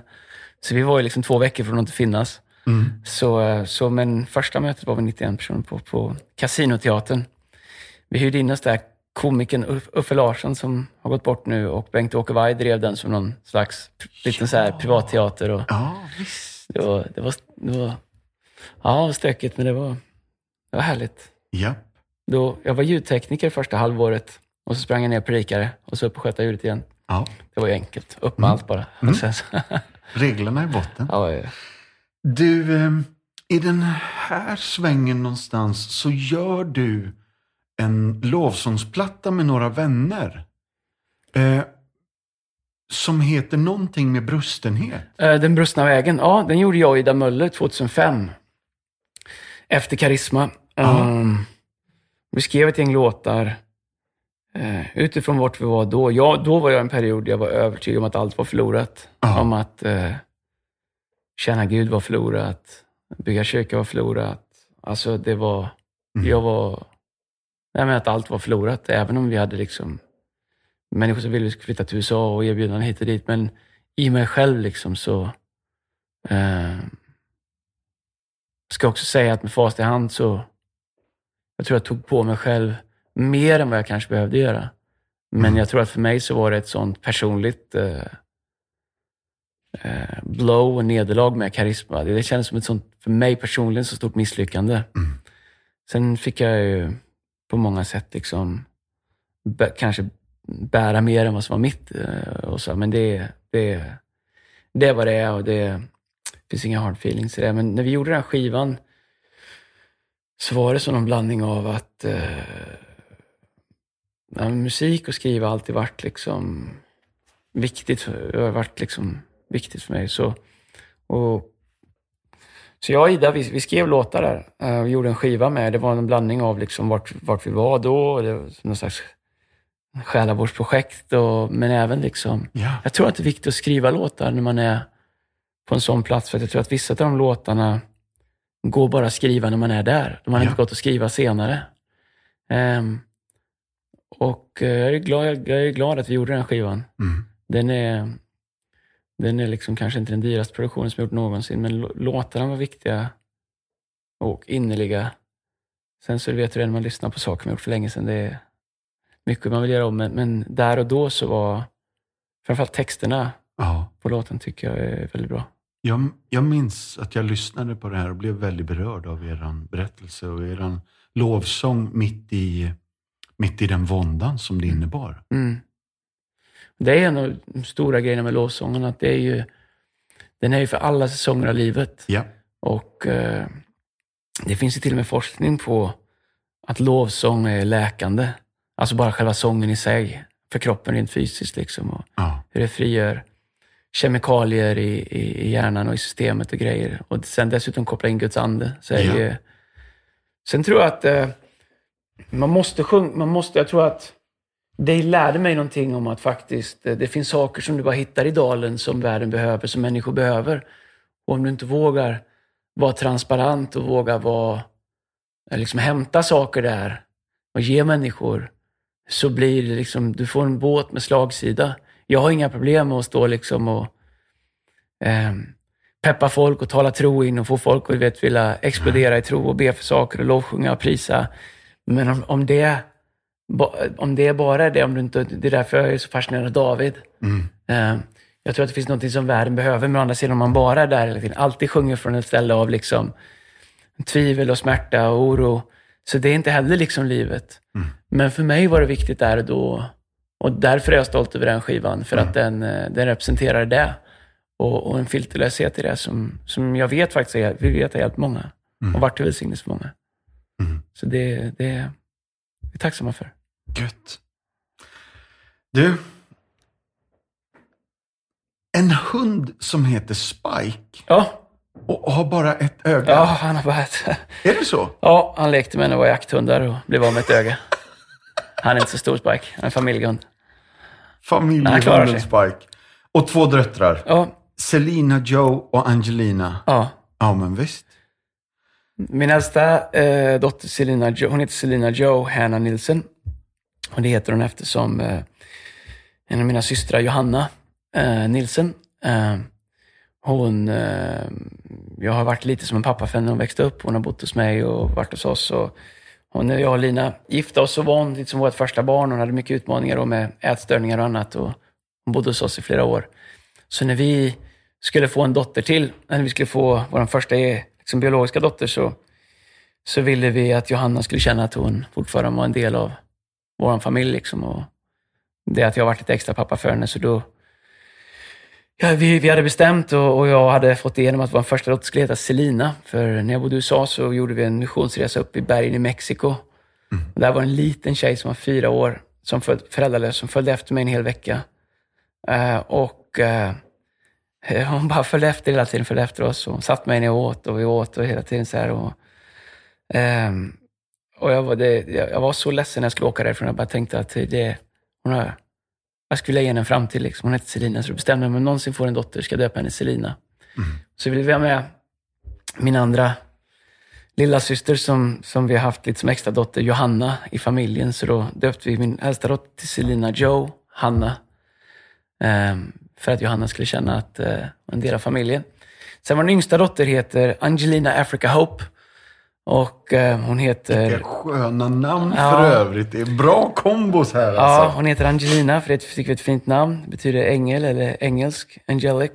Så vi var ju liksom två veckor från att inte finnas. Mm. Så, eh, så, men första mötet var vi 91 personer på, på Casinoteatern. Vi hyrde in oss där. Komikern Uff- Uffe Larsson som har gått bort nu och Bengt-Åke Vaj drev den som någon slags liten så här privatteater. Och ja, visst. det, var, det, var, det var ja, det var stökigt, men det var, det var härligt. Japp. Då, jag var ljudtekniker första halvåret och så sprang jag ner på Rikare och så upp och sköta ljudet igen. Ja. Det var ju enkelt. Upp med allt bara. Och sen, Reglerna i botten. ja, ja. Du, ehm, i den här svängen någonstans så gör du en lovsångsplatta med några vänner. Eh, som heter någonting med brustenhet. Eh, Den brustna vägen, ja, den gjorde jag och Ida Möller 2005. Efter Karisma. Um, vi skrev ett gäng låtar eh, utifrån vart vi var då. Jag, då var jag en period jag var övertygad om att allt var förlorat. Ja. Om att eh, känna Gud var förlorat. Bygga kyrka var förlorat. Alltså det var, Mm. jag var, nej men att allt var förlorat. Även om vi hade liksom människor som ville flytta till USA och erbjudanden hit och dit. Men i mig själv liksom så eh, ska också säga att med fast i hand så jag tror jag tog på mig själv mer än vad jag kanske behövde göra. Men Mm. jag tror att för mig så var det ett sånt personligt eh, eh, blow och nederlag med karisma. Det, det kändes som ett sånt, för mig personligen, så stort misslyckande. Mm. Sen fick jag ju på många sätt liksom bä, kanske bära mer än vad som var mitt. eh, och så. Men det, det, det var det och det finns inga hard feelings i det. Men när vi gjorde den här skivan så var det som en blandning av att eh, ja, musik och skriva har alltid varit liksom viktigt. har varit liksom viktigt för mig. Så, och, så jag och Ida, vi, vi skrev låtar där. Eh, Vi gjorde en skiva med. Det var en blandning av liksom vart, vart vi var då. och Det var någon slags själavårdsprojekt. Och, men även liksom Ja. jag tror att det är viktigt att skriva låtar när man är på en sån plats. För jag tror att vissa av de låtarna går bara att skriva när man är där. De har Ja. inte gått att skriva senare. Ehm, och eh, jag är, glad, jag är glad att vi gjorde den skivan. Mm. Den är, den är liksom kanske inte den dyraste produktionen som jag gjort någonsin, men lå- låtarna var viktiga och innerliga. Sen så vet du det när man lyssnar på saker man gjort för länge sedan. Det är mycket man vill göra om, men, men där och då så var framförallt texterna Ja. på låten tycker jag är väldigt bra. Jag, jag minns att jag lyssnade på det här och blev väldigt berörd av er berättelse och er lovsång mitt i, mitt i den våndan som det innebar. Mm. Det är en av de stora grejerna med lovsången, att det är ju, den är ju för alla säsonger av livet. Ja. Och eh, det finns ju till och med forskning på att lovsång är läkande. Alltså bara själva sången i sig, för kroppen rent fysiskt. Liksom, och Ja. hur det frigör kemikalier i, i, i hjärnan och i systemet och grejer. Och sen dessutom koppla in Guds ande. Så är Ja. ju, sen tror jag att eh, man måste sjunga, man måste, jag tror att det lärde mig någonting om att faktiskt, eh, det finns saker som du bara hittar i dalen som världen behöver, som människor behöver. Och om du inte vågar vara transparent och våga vara, eh, liksom hämta saker där och ge människor, så blir det liksom, du får en båt med slagsida. Jag har inga problem med att stå liksom och eh, peppa folk och tala tro in och få folk att vet, vilja explodera i tro och be för saker och lovsjunga och prisa. Men om, om, det, om det bara är det, om du inte, det är därför jag är så fascinerad av David. Mm. Eh, jag tror att det finns något som världen behöver, men å andra sidan om man bara är där hela tiden, alltid sjunger från ett ställe av liksom tvivel och smärta och oro, så det är inte heller liksom livet. Mm. Men för mig var det viktigt där och då, och därför är jag stolt över den skivan, för Mm. att den, eh, den representerar det. Och, och en filterlöshet i det som, som jag vet faktiskt är, vi vet har hjälpt många Mm. och varit till välsignelse för många. Mm. Så det, det, är vi tacksamma för. Gött. Du. En hund som heter Spike Ja, och har bara ett öga. ja han har bara ett, Är det så? Ja, han lekte med när det var jakthundar och blev av med ett öga. Han är inte så stor Spike, han är en familjehund. Familjehunden. Spike. Och två döttrar. Ja, Selina Joe och Angelina. ja. Ja, men visst. Min äldsta eh, dotter Selina jo, hon heter Selina Joe Hanna Nilsen. Och det heter hon eftersom eh, en av mina systrar, Johanna eh, Nilsen, eh, hon, eh, jag har varit lite som en pappa för henne när hon växte upp. Hon har bott hos mig och varit hos oss. Och, hon, när jag och Lina gifte oss så var hon lite som vårt första barn. Hon hade mycket utmaningar då med ätstörningar och annat. Och hon bodde hos oss i flera år. Så när vi skulle få en dotter till, när vi skulle få vår första liksom, biologiska dotter, så, så ville vi att Johanna skulle känna att hon fortfarande var en del av vår familj. Liksom, och det att jag varit lite extra pappa för henne, så då Ja, vi, vi hade bestämt och, och jag hade fått igenom att vår första dotter skulle heta Selina. För när jag bodde i USA så gjorde vi en missionsresa upp i bergen i Mexiko. Och där var en liten tjej som var fyra år, som föräldralös, som följde efter mig en hel vecka. Eh, och eh, hon bara följde efter hela tiden, följde efter oss. Och hon satt mig när jag åt och vi åt och hela tiden så här. Och, ehm, och jag, var det, jag, jag var så ledsen när jag skulle åka därifrån. Jag bara tänkte att det, hon har, jag skulle ge henne en framtid. Liksom. Hon heter Selina, så då bestämde jag mig om jag någonsin får en dotter ska jag döpa henne Selina. Så ville vi ha med min andra lilla syster som, som vi har haft lite som extra dotter, Johanna, i familjen. Så då döpte vi min äldsta dotter till Selina Joe, Hanna. Ehm, för att Johanna skulle känna att eh, hon var en del av familjen. Sen vår yngsta dotter heter Angelina Africa Hope. Och eh, hon heter... Vilka sköna namn Ja. för övrigt. Det är bra kombos här Ja, alltså. hon heter Angelina, för det tycker vi är ett fint namn. Det betyder ängel eller engelsk, angelic.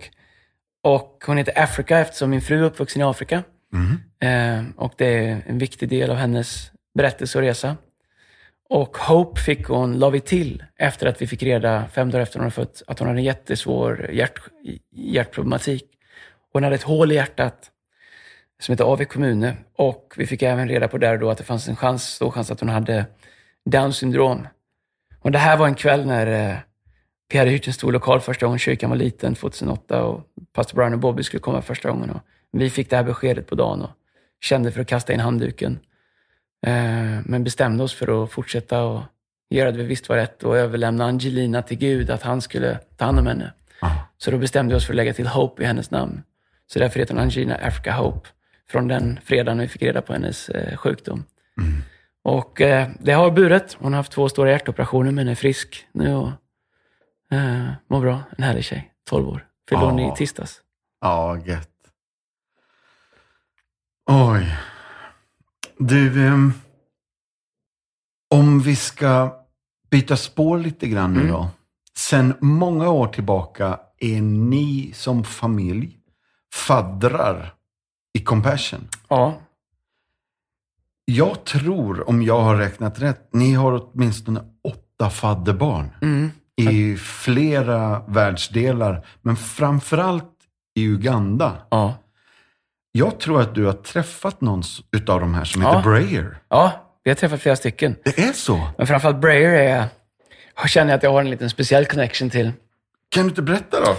Och hon heter Africa eftersom min fru är uppvuxen i Afrika. Eh, och det är en viktig del av hennes berättelse och resa. Och Hope fick hon, la vi till, efter att vi fick reda, fem dagar efter hon hade fött, att hon hade en jättesvår hjärt, hjärtproblematik. Hon hade ett hål i hjärtat som heter AV Kommune. Och vi fick även reda på där då att det fanns en chans, stor chans att hon hade Downs syndrom. Och det här var en kväll när eh, vi hade hyrt en stor lokal första gången. Kyrkan var liten, 2008 och pastor Brian och Bobby skulle komma första gången. Och vi fick det här beskedet på dagen och kände för att kasta in handduken. Eh, men bestämde oss för att fortsätta och göra det vi visste var rätt och överlämna Angelina till Gud, att han skulle ta hand om henne. Ja. Så då bestämde vi oss för att lägga till Hope i hennes namn. Så därför heter hon Angelina Africa Hope. Från den fredagen vi fick reda på hennes eh, sjukdom. Och eh, det har burit. Hon har haft två stora hjärtoperationer men är frisk nu och eh, mår bra. En härlig tjej. 12 år. Fyllde hon i tisdags. Ja, gött. Oj. Du, ehm, om vi ska byta spår lite grann nu Mm. då. Sen många år tillbaka är ni som familj faddrar i Compassion. Ja, Jag tror, om jag har räknat rätt, ni har åtminstone åtta fadderbarn. Mm. I flera världsdelar, men framförallt i Uganda. Ja. Jag tror att du har träffat någon utav de här som Ja. heter Brayer. ja, vi har träffat flera stycken. Det är så? Men framförallt Brayer är, jag känner att jag har en liten speciell connection till. Kan du inte berätta då?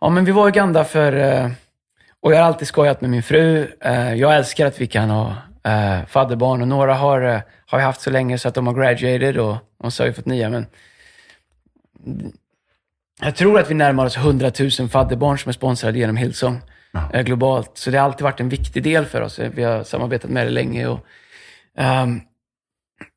Ja, men vi var i Uganda för, eh, och jag har alltid skojat med min fru. Eh, Jag älskar att vi kan ha eh, fadderbarn och några har, har jag haft så länge så att de har graduated och, och så har vi fått nya. Men jag tror att vi närmar oss 100 000 fadderbarn som är sponsrade genom Hillsong Ja. eh, globalt. Så det har alltid varit en viktig del för oss. Vi har samarbetat med det länge. Och, ehm,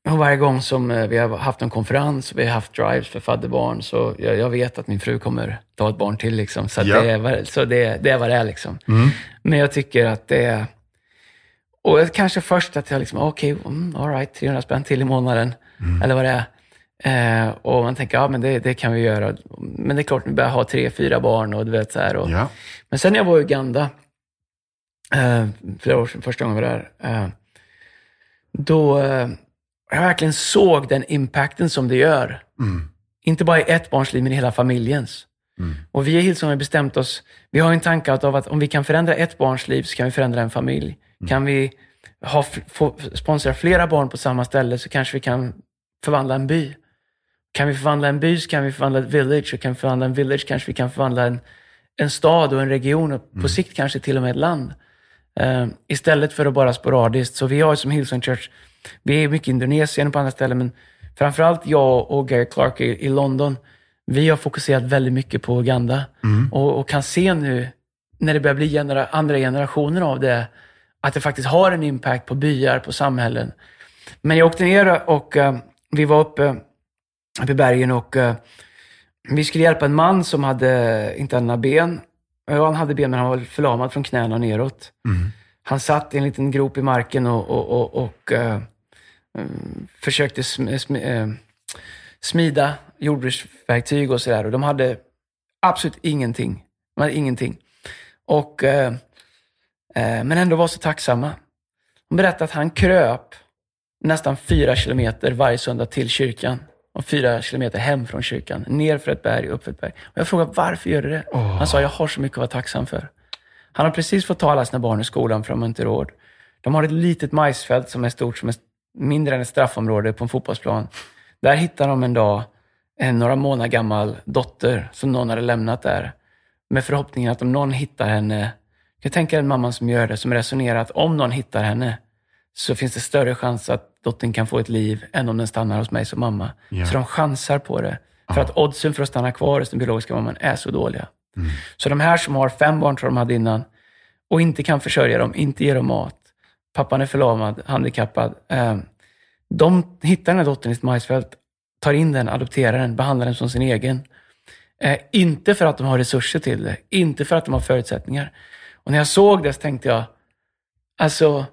och varje gång som eh, vi har haft en konferens, vi har haft drives för fadderbarn, så jag, jag vet att min fru kommer ta ett barn till. Liksom. Så, Ja. det, är, vad- så det, det är vad det är. Liksom. Mm. Men jag tycker att det är... Och kanske först att jag liksom, okej, mm, all right, 300 spänn till i månaden, eller vad det är. Eh, och man tänker, ja men det, det kan vi göra. Men det är klart, vi börjar ha tre, fyra barn och du vet så här. Och, Ja. men sen när jag var i Uganda, eh, flera år sedan, första gången jag var där, eh, då eh, jag verkligen såg den impacten som det gör. Mm. Inte bara i ett barns liv, men i hela familjens. Mm. Och vi i Hillsong har bestämt oss, vi har en tanke av att om vi kan förändra ett barns liv så kan vi förändra en familj. Kan vi ha, få, sponsra flera barn på samma ställe så kanske vi kan förvandla en by. Kan vi förvandla en by så kan vi förvandla ett village och kan vi förvandla en village kanske vi kan förvandla en, en stad och en region och på sikt kanske till och med ett land. Eh, istället för att bara sporadiskt. Så vi har som Hillsong Church, vi är mycket i Indonesien och på andra ställen, men framförallt jag och Gary Clark i, i London, vi har fokuserat väldigt mycket på Uganda och, och kan se nu, när det börjar bli genera, andra generationer av det, att det faktiskt har en impact på byar, på samhällen. Men jag åkte ner och eh, vi var uppe, uppe i bergen och eh, vi skulle hjälpa en man som hade, inte hade några ben. Ja, han hade ben men han var förlamad från knäna och neråt. Mm. Han satt i en liten grop i marken och, och, och, och eh, försökte sm, sm, eh, smida jordbruksverktyg och sådär. Och de hade absolut ingenting. De hade ingenting. Och, eh, eh, men ändå var så tacksamma. De berättade att han kröp nästan fyra kilometer varje söndag till kyrkan. Och fyra kilometer hem från kyrkan. Ner för ett berg, upp för ett berg. Och jag frågade varför gör du det? Åh. Han sa, jag har så mycket att vara tacksam för. Han har precis fått ta alla sina barn i skolan för de har inte råd. De har ett litet majsfält som är stort som är mindre än ett straffområde på en fotbollsplan. Där hittar de en dag en några månader gammal dotter som någon hade lämnat där. Med förhoppningen att om någon hittar henne, jag tänker en mamma som gör det, som resonerar att om någon hittar henne så finns det större chans att dottern kan få ett liv än om den stannar hos mig som mamma. Ja. Så de chansar på det. För att oddsen för att stanna kvar hos den biologiska mamman är så dåliga. Mm. Så de här som har fem barn, tror de hade innan, och inte kan försörja dem, inte ge dem mat, pappan är förlamad, handikappad. Eh, de hittar den här dottern i ett majsfält, tar in den, adopterar den, behandlar den som sin egen. Eh, inte för att de har resurser till det, inte för att de har förutsättningar. Och när jag såg det så tänkte jag, alltså,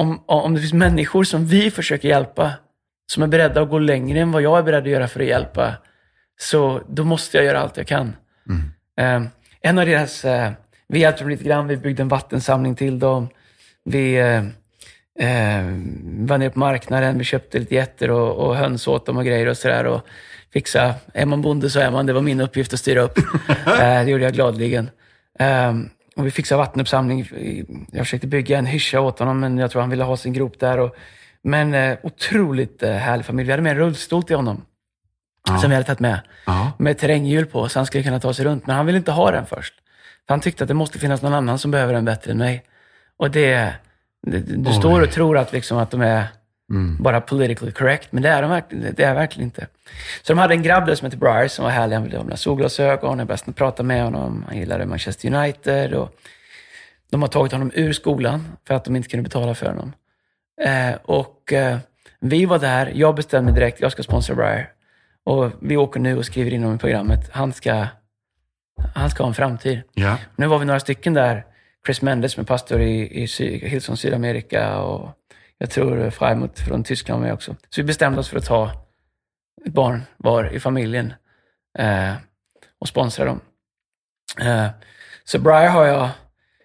om, om det finns människor som vi försöker hjälpa, som är beredda att gå längre än vad jag är beredd att göra för att hjälpa, så då måste jag göra allt jag kan. Mm. Eh, en av deras, eh, vi hjälpte dem lite grann, vi byggde en vattensamling till dem. Vi eh, eh, var nere på marknaden, vi köpte lite getter och, och höns åt dem och grejer och sådär. Och fixa, är man bonde så är man, det var min uppgift att styra upp. eh, det gjorde jag gladeligen. Och vi fixade vattenuppsamling. Jag försökte bygga en hyscha åt honom, men jag tror han ville ha sin grop där. Och, men eh, otroligt eh, härlig familj. Vi hade med en rullstol till honom, Ja. som vi hade tagit med Ja. med terränghjul på så han skulle kunna ta sig runt. Men han ville inte ha den först. För han tyckte att det måste finnas någon annan som behöver den bättre än mig. Och det, det du Oj. står och tror att, liksom att de är Mm. bara politically correct, men det är de verkligen, det är verkligen inte. Så de hade en grabb där som hette Briar som var härlig. Han ville ha solglasögon, jag bäst att prata med honom. Han gillade Manchester United. Och de har tagit honom ur skolan för att de inte kunde betala för honom. Eh, och eh, vi var där, jag bestämde direkt, jag ska sponsra Briar. Och vi åker nu och skriver in honom i programmet. Han ska, han ska ha en framtid. Ja. Nu var vi några stycken där. Chris Mendes som är pastor i, i Sy- Hillsong Sydamerika och jag tror Freimut från Tyskland var med också. Så vi bestämde oss för att ta ett barn var i familjen eh, och sponsra dem. Eh, så Briar har jag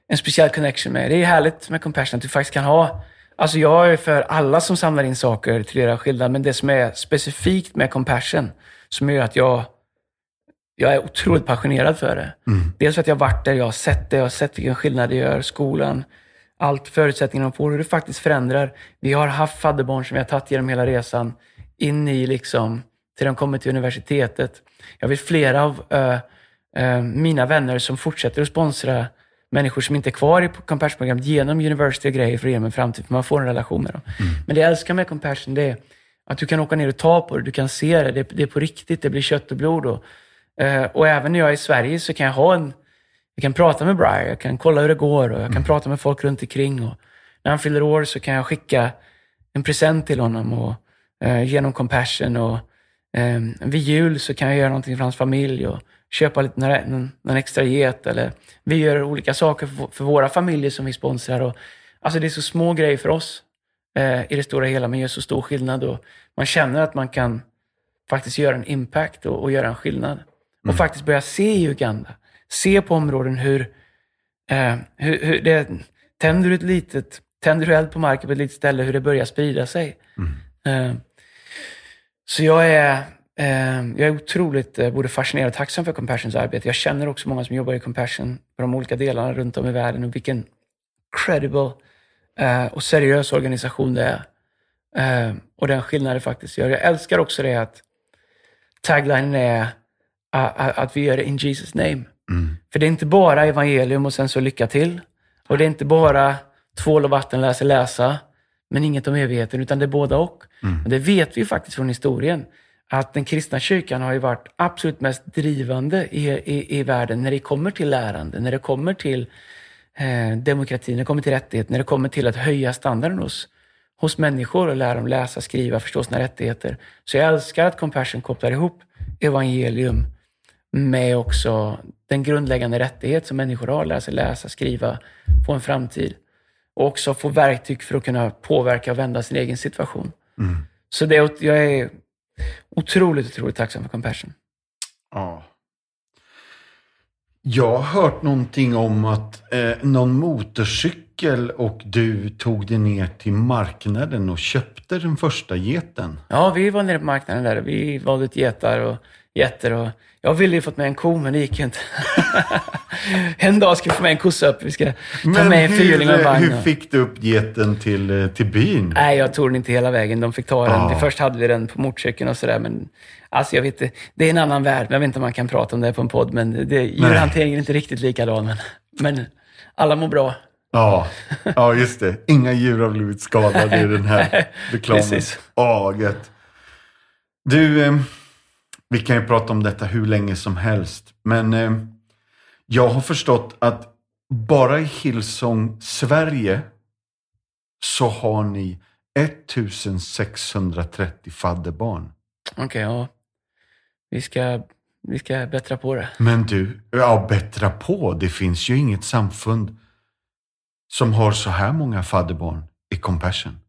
en speciell connection med. Det är härligt med Compassion att du faktiskt kan ha Alltså jag är för alla som samlar in saker till era skillnad, men det som är specifikt med compassion, som gör att jag, jag är otroligt passionerad för det. Dels för att jag har varit där, jag har sett det, jag har sett vilken skillnad det gör, skolan, allt förutsättningarna de får, hur det faktiskt förändrar. Vi har haft fadderbarn som vi har tagit genom hela resan, in i liksom, till de kommer till universitetet. Jag vet flera av äh, äh, mina vänner som fortsätter att sponsra människor som inte är kvar i Compassion-programmet genom university och grejer för att ge dem en framtid, för man får en relation med dem. Men det jag älskar med Compassion, det är att du kan åka ner och ta på det, du kan se det, det, det är på riktigt, det blir kött och blod. Och, eh, och även när jag är i Sverige så kan jag ha en, jag kan prata med Brian, jag kan kolla hur det går och jag kan prata med folk runt omkring. Och när han fyller år så kan jag skicka en present till honom och, eh, genom Compassion. Och, eh, vid jul så kan jag göra någonting för hans familj och köpa lite, någon, någon extra get. Eller vi gör olika saker för, för våra familjer som vi sponsrar. Och, alltså det är så små grejer för oss eh, i det stora hela, men gör så stor skillnad. Och man känner att man kan faktiskt göra en impact och, och göra en skillnad. Och faktiskt börja se i Uganda, se på områden hur, eh, hur, hur det, tänder du ett litet, tänder du eld på marken på ett litet ställe, hur det börjar sprida sig. Eh, så jag är, eh, jag är otroligt eh, både fascinerad och tacksam för Compassions arbete. Jag känner också många som jobbar i Compassion på de olika delarna runt om i världen och vilken credible eh, och seriös organisation det är. Och den skillnad det faktiskt gör. Jag älskar också det att taglinen är att, att vi gör det in Jesus name. För det är inte bara evangelium och sen så lycka till. Och det är inte bara tvål och vatten, läsa, läsa, men inget om evigheten, utan det är båda och. Och det vet vi faktiskt från historien, att den kristna kyrkan har ju varit absolut mest drivande i, i, i världen när det kommer till lärande, när det kommer till eh, demokrati, när det kommer till rättigheter, när det kommer till att höja standarden hos, hos människor och lära dem läsa, skriva, förstå sina rättigheter. Så jag älskar att Compassion kopplar ihop evangelium med också den grundläggande rättighet som människor har, lära sig läsa, skriva, få en framtid. Och också få verktyg för att kunna påverka och vända sin egen situation. Så det, jag är otroligt, otroligt tacksam för Compassion. Ja. Jag har hört någonting om att eh, någon motorcykel och du tog dig ner till marknaden och köpte den första geten. Ja, vi var nere på marknaden där. Vi valde ut getar och getter. Och jag ville ju fått med en ko, men det gick ju inte. en dag ska vi få med en kossa upp. Vi ska ta med en fyrhjuling och en vagn. hur fick du upp geten till, eh, till byn? Nej, jag tog den inte hela vägen. De fick ta den. Ja. Först hade vi den på motorcykeln och sådär, men alltså jag vet inte. Det är en annan värld. Jag vet inte om man kan prata om det på en podd, men det, djurhanteringen är inte riktigt likadan. Men, men alla mår bra. Ja, ja, just det. Inga djur har blivit skadade i den här reklamen. Precis. Ja, gött. Du, eh, vi kan ju prata om detta hur länge som helst. Men eh, jag har förstått att bara i Hillsong Sverige så har ni 1630 fadderbarn. Okej, ja. Vi ska, vi ska bättra på det. Men du, ja, bättra på. Det finns ju inget samfund som har så här många fadderbarn i Compassion.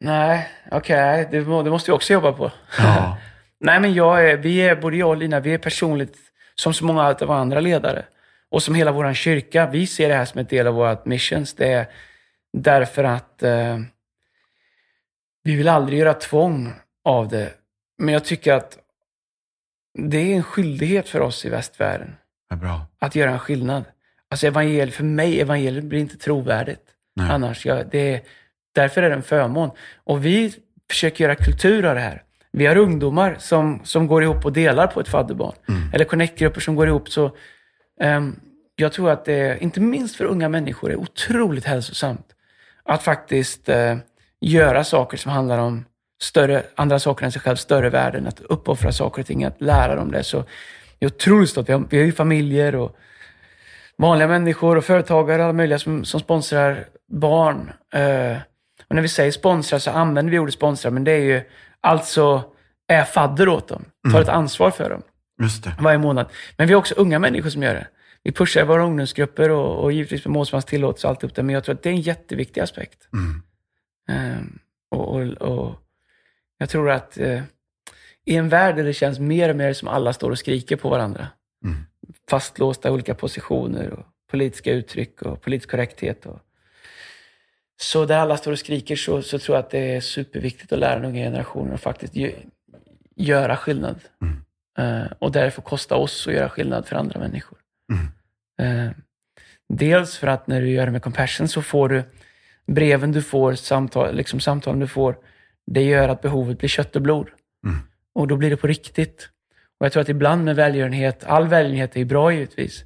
Nej, okej. Det, må- det måste vi också jobba på. Ja. Nej, men jag är, vi är, både jag och Lina, vi är personligt, som så många av andra ledare, och som hela vår kyrka, vi ser det här som en del av vårt missions. Det är därför att eh, vi vill aldrig göra tvång av det. Men jag tycker att det är en skyldighet för oss i västvärlden Ja, att göra en skillnad. Alltså evangel, för mig, evangeliet blir inte trovärdigt Nej. annars. Jag, det är, därför är det en förmån. Och vi försöker göra kultur av det här. Vi har ungdomar som, som går ihop och delar på ett fadderbarn. Eller connect-grupper som går ihop. Så, ehm, jag tror att det, inte minst för unga människor, är otroligt hälsosamt att faktiskt eh, göra saker som handlar om större, andra saker än sig själv, större värden, att uppoffra saker och ting, att lära dem det. Så jag är otroligt stolt. Vi har, vi har ju familjer och vanliga människor och företagare, alla möjliga som, som sponsrar barn. Eh, och när vi säger sponsra så använder vi ordet sponsra, men det är ju alltså är fadder åt dem. Tar ett ansvar för dem Just det. varje månad. Men vi har också unga människor som gör det. Vi pushar våra ungdomsgrupper och, och givetvis med målsmans tillåtelse och allt upp det. Men jag tror att det är en jätteviktig aspekt. Mm. Ehm, och, och, och jag tror att eh, i en värld där det känns mer och mer som alla står och skriker på varandra, Mm. fastlåsta olika positioner och politiska uttryck och politisk korrekthet. Och, Så där alla står och skriker så, så tror jag att det är superviktigt att lära den unga generationen att faktiskt gö- göra skillnad. Eh, och därför kosta oss att göra skillnad för andra människor. Eh, dels för att när du gör det med compassion så får du breven du får, samtal, liksom samtalen du får, det gör att behovet blir kött och blod. Och då blir det på riktigt. Och jag tror att ibland med välgörenhet, all välgörenhet är ju bra givetvis,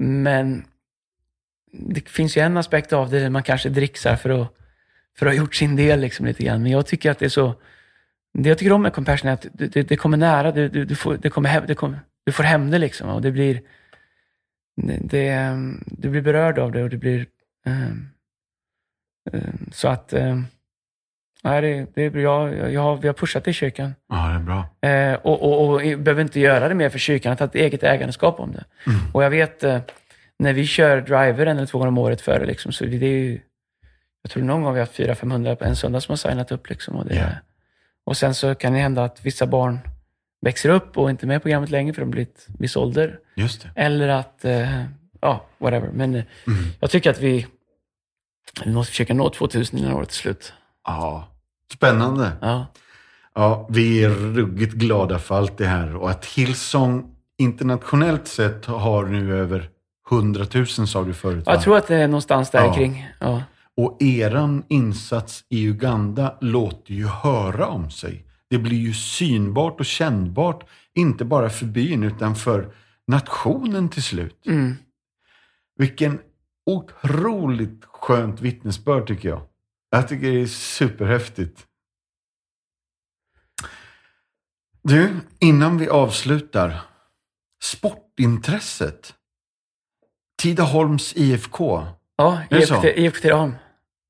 men det finns ju en aspekt av det där man kanske dricksar för att, för att ha gjort sin del liksom lite grann. Men jag tycker att det är så, det jag tycker om med compassion är att det, det, det kommer nära, du, du, du, får, det kommer hem, det kommer, du får hem det liksom och det blir, det, du blir berörd av det och det blir, ehm, ehm, så att, um, nej, det, det är bra. Jag, jag har, vi har pushat det i kyrkan. Ja, det är bra. Eh, och, och, och behöver inte göra det mer för kyrkan, har tagit eget ägandeskap om det. Och jag vet, eh, när vi kör driver en eller två gånger om året före, liksom, så det är ju, jag tror någon gång vi har haft 400-500 på en söndag som har signat upp. Liksom, och, det, Ja. och sen så kan det hända att vissa barn växer upp och inte är med i programmet längre för de blir ett viss ålder. Just det. Eller att, eh, ja, whatever. Men eh, jag tycker att vi, vi måste försöka nå 2000 innan året är slut. Ja, spännande. Ja. Ja, vi är ruggigt glada för allt det här och att Hillsong internationellt sett har nu över 100 000 sa du förut va? Jag tror att det är någonstans där Ja. kring. Ja. Och eran insats i Uganda låter ju höra om sig. Det blir ju synbart och kännbart, inte bara för byn utan för nationen till slut. Mm. Vilken otroligt skönt vittnesbörd tycker jag. Jag tycker det är superhäftigt. Du, innan vi avslutar. Sportintresset. Tidaholms IFK. Ja? IFK IFK Tidaholm.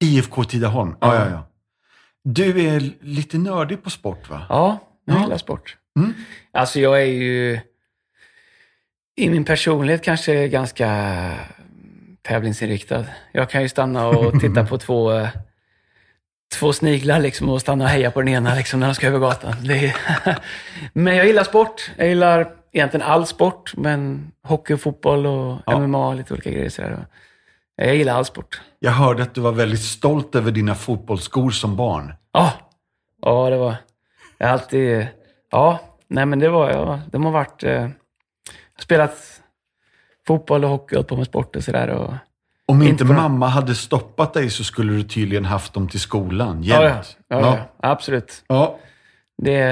IFK Tidaholm. Ja, ja, ja. Du är lite nördig på sport va? Ja, jag Ja. gillar sport. Mm. Alltså jag är ju i min personlighet kanske ganska tävlingsinriktad. Jag kan ju stanna och titta på två, två sniglar liksom och stanna och heja på den ena liksom när de ska över gatan. Är men jag gillar sport. Jag gillar egentligen all sport, men hockey och fotboll och Ja. MMA och lite olika grejer. Sådär. Jag gillar all sport. Jag hörde att du var väldigt stolt över dina fotbollsskor som barn. Ja, ja det var... Jag har alltid... Ja, nej men det var... Ja, de har varit... Eh, jag har spelat fotboll och hockey och hållit på med sport och sådär. Och, Om inte, Inte mamma hade stoppat dig så skulle du tydligen haft dem till skolan ja, ja, jämt. ja, ja, absolut. ja. Det,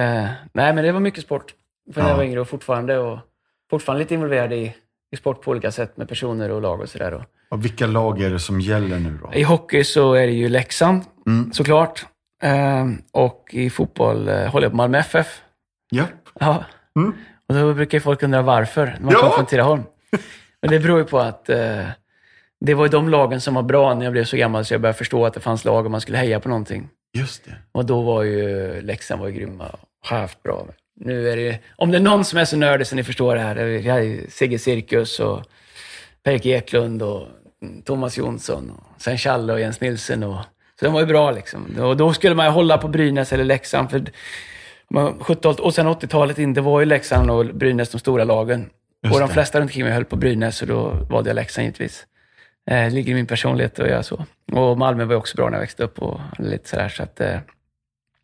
nej, men det var mycket sport för när Ja. jag var yngre och fortfarande, och fortfarande lite involverad i, i sport på olika sätt med personer och lag och sådär. Och vilka lag är det som gäller nu då? I hockey så är det ju Leksand, Mm. såklart. Ehm, och i fotboll eh, håller jag på Malmö FF. Japp. Ja. Mm. Och då brukar folk undra varför, när man Ja. kommer från Tidaholm. Men det beror ju på att eh, det var ju de lagen som var bra när jag blev så gammal så jag började förstå att det fanns lag och man skulle heja på någonting. Just det. Och då var ju Leksand var ju grymma och haft bra. Nu är det ju, om det är någon som är så nördig som ni förstår det här, det är- är Sigge Cirkus och Per Eklund och Thomas Jonsson och sen Challe och Jens Nilsson. Och, så de var ju bra liksom. Och då skulle man ju hålla på Brynäs eller Leksand. För man- 70 och sen 80-talet in, det var ju Leksand och Brynäs de stora lagen. Just och de flesta runt omkring mig höll på Brynäs och då valde jag Leksand givetvis. Eh, Det ligger i min personlighet att göra så. Och Malmö var ju också bra när jag växte upp och lite sådär. Så att, eh,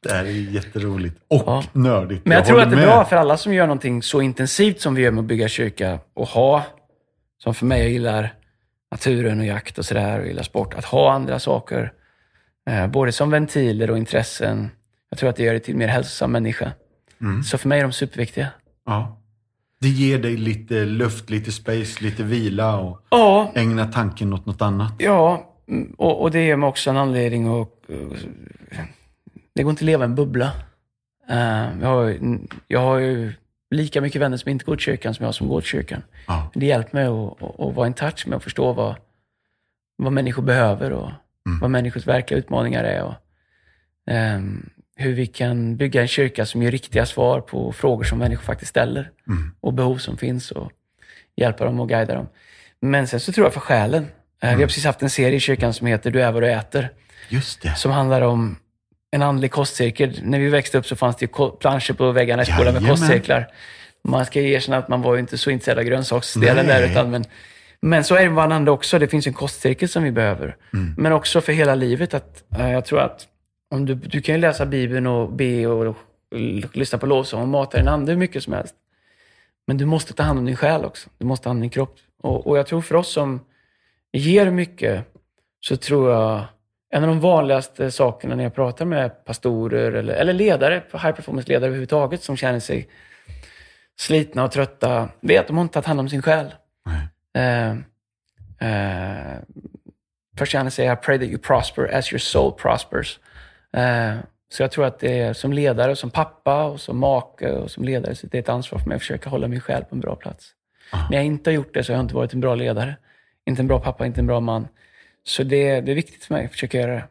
Det här är jätteroligt. Och Ja. nördigt. men jag, tror håller att det är med. bra för alla som gör någonting så intensivt som vi gör med att bygga kyrka och ha, som för mig, jag gillar naturen och jakt och sådär och gillar sport, att ha andra saker, eh, både som ventiler och intressen. Jag tror att det gör det till en mer hälsosam människa. Mm. Så för mig är de superviktiga. Ja. Det ger dig lite luft, lite space, lite vila och Ja, ägna tanken åt något annat. ja mm, och, och det ger mig också en anledning att... Det går inte att leva i en bubbla. Eh, jag, har, jag har ju lika mycket vänner som inte går till kyrkan som jag som går till kyrkan. Ja. Det hjälper mig att, att, att vara in touch med och förstå vad, vad människor behöver och Mm. vad människors verkliga utmaningar är. Och, ehm, hur vi kan bygga en kyrka som ger riktiga svar på frågor som människor faktiskt ställer Mm. och behov som finns och hjälpa dem och guida dem. Men sen så tror jag för själen. Mm. Vi har precis haft en serie i kyrkan som heter Du är vad du äter, Just det. som handlar om en andlig kostcirkel. När vi växte upp så fanns det planscher på väggarna i skolan med kostcirklar. Man ska erkänna att man var ju inte så intresserad av grönsaksdelen Nej. där, utan men, Men så är det varandra också. Det finns en kostcirkel som vi behöver. Men också för hela livet. Att, eh, jag tror att om du, du kan ju läsa Bibeln och be och l- lyssna på lovsång och mata din ande hur mycket som helst. Men du måste ta hand om din själ också. Du måste ta hand om din kropp. Och, och jag tror för oss som ger mycket, så tror jag en av de vanligaste sakerna när jag pratar med pastorer eller, eller ledare, high performance-ledare överhuvudtaget, som känner sig slitna och trötta, vet att de har inte tagit hand om sin själ. Eh, eh, först gärna säga, I pray that you prosper as your soul prospers. Eh, så jag tror att det är som ledare, som pappa och som make och som ledare, så det är ett ansvar för mig att försöka hålla mig själv på en bra plats. När jag inte har gjort det så har jag inte varit en bra ledare. Inte en bra pappa, inte en bra man. Så det, det är viktigt för mig att försöka göra det.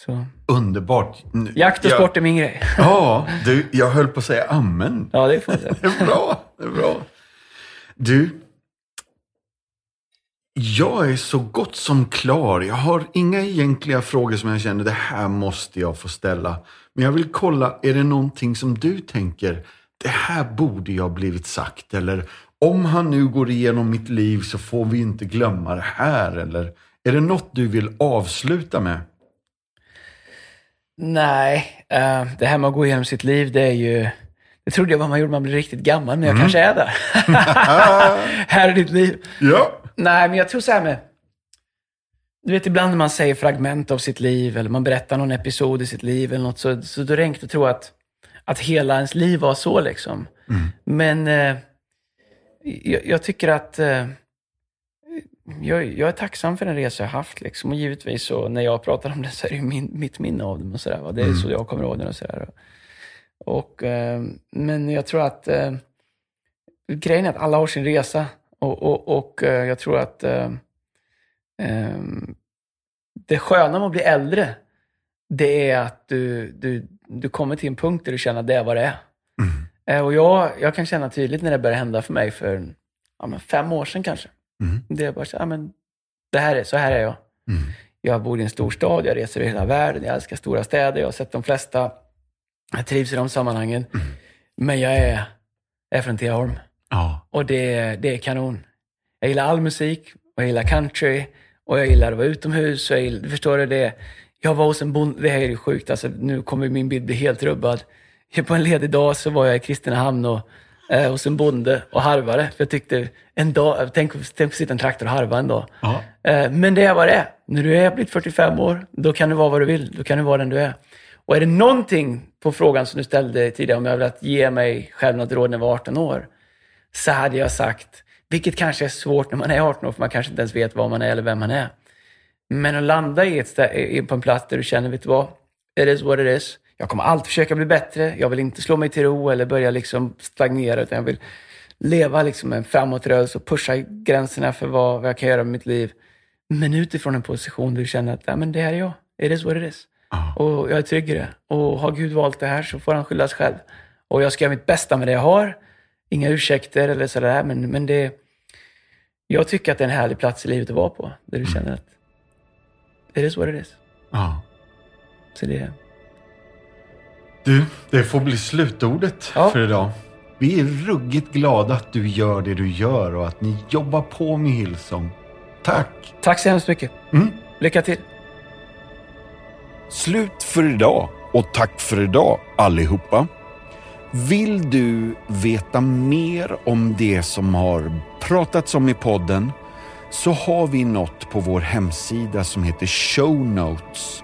Så. Underbart. Nu- Jakt och jag- sport är min grej. Ja, du, jag höll på att säga amen. Ja, det får man säga. Det är bra. Det är bra. Du, jag är så gott som klar. Jag har inga egentliga frågor som jag känner det här måste jag få ställa. Men jag vill kolla, är det någonting som du tänker, det här borde jag blivit sagt? Eller om han nu går igenom mitt liv så får vi inte glömma det här. Eller är det något du vill avsluta med? Nej, eh, det här med att gå igenom sitt liv, det är ju... Det trodde jag var man gjorde när man blev riktigt gammal, men jag kanske är där. här är ditt liv. Ja. Nej, men jag tror så här med... Du vet, ibland när man säger fragment av sitt liv, eller man berättar någon episod i sitt liv, eller något, så, så då är det enkelt att tro att, att hela ens liv var så. liksom. Men eh, jag, jag tycker att... Eh, jag, jag är tacksam för den resa jag haft. Liksom. Och givetvis så, när jag pratar om det så är det min, mitt minne av dem. Och så där, va? Det är så jag kommer ihåg den. Och så där. Och, eh, men jag tror att eh, grejen är att alla har sin resa. Och, och, och eh, jag tror att eh, eh, det sköna med att bli äldre, det är att du, du, du kommer till en punkt där du känner att det är vad det är. Eh, och jag, jag kan känna tydligt när det började hända för mig för ja, men fem år sedan kanske. Mm. Det är bara så, ja, men det här är, så här är jag. Mm. Jag bor i en stor stad, jag reser i hela världen, jag älskar stora städer, jag har sett de flesta. Jag trivs i de sammanhangen. Men jag är, är från Tidaholm Ja. och det, det är kanon. Jag gillar all musik, och jag gillar country och jag gillar att vara utomhus. Och jag gillar, förstår du det? Jag var hos en bonde, det här är ju sjukt, alltså, nu kommer min bild bli helt rubbad. På en ledig dag så var jag i Kristinehamn och eh, hos en bonde och harvade. För jag tyckte, en dag, tänk, tänk att sitta en traktor och harva en dag. Eh, Men det är vad det är. När du är blivit 45 år, då kan du vara vad du vill. Då kan du vara den du är. Och är det någonting på frågan som du ställde tidigare, om jag velat ge mig själv något råd när jag var 18 år, så hade jag sagt, vilket kanske är svårt när man är 18 år, för man kanske inte ens vet vad man är eller vem man är. Men att landa i ett, stä- på en plats där du känner, vet du vad? It is what it is. Jag kommer alltid försöka bli bättre. Jag vill inte slå mig till ro eller börja liksom stagnera, utan jag vill leva liksom en framåtrörelse och pusha gränserna för vad, vad jag kan göra med mitt liv. Men utifrån en position där du känner att ja, men det här är jag. It is what it is. Och jag är trygg i det. Och har Gud valt det här så får han skylla sig själv. Och jag ska göra mitt bästa med det jag har. Inga ursäkter eller sådär, men, men det... Jag tycker att det är en härlig plats i livet att vara på. Där du känner att it is what it is. ja. Så det är... Du, det får bli slutordet Ja. för idag. Vi är ruggigt glada att du gör det du gör och att ni jobbar på med Hillsong. Tack! Tack så hemskt mycket. Mm. Lycka till. Slut för idag och tack för idag allihopa. Vill du veta mer om det som har pratats om i podden så har vi något på vår hemsida som heter Show Notes.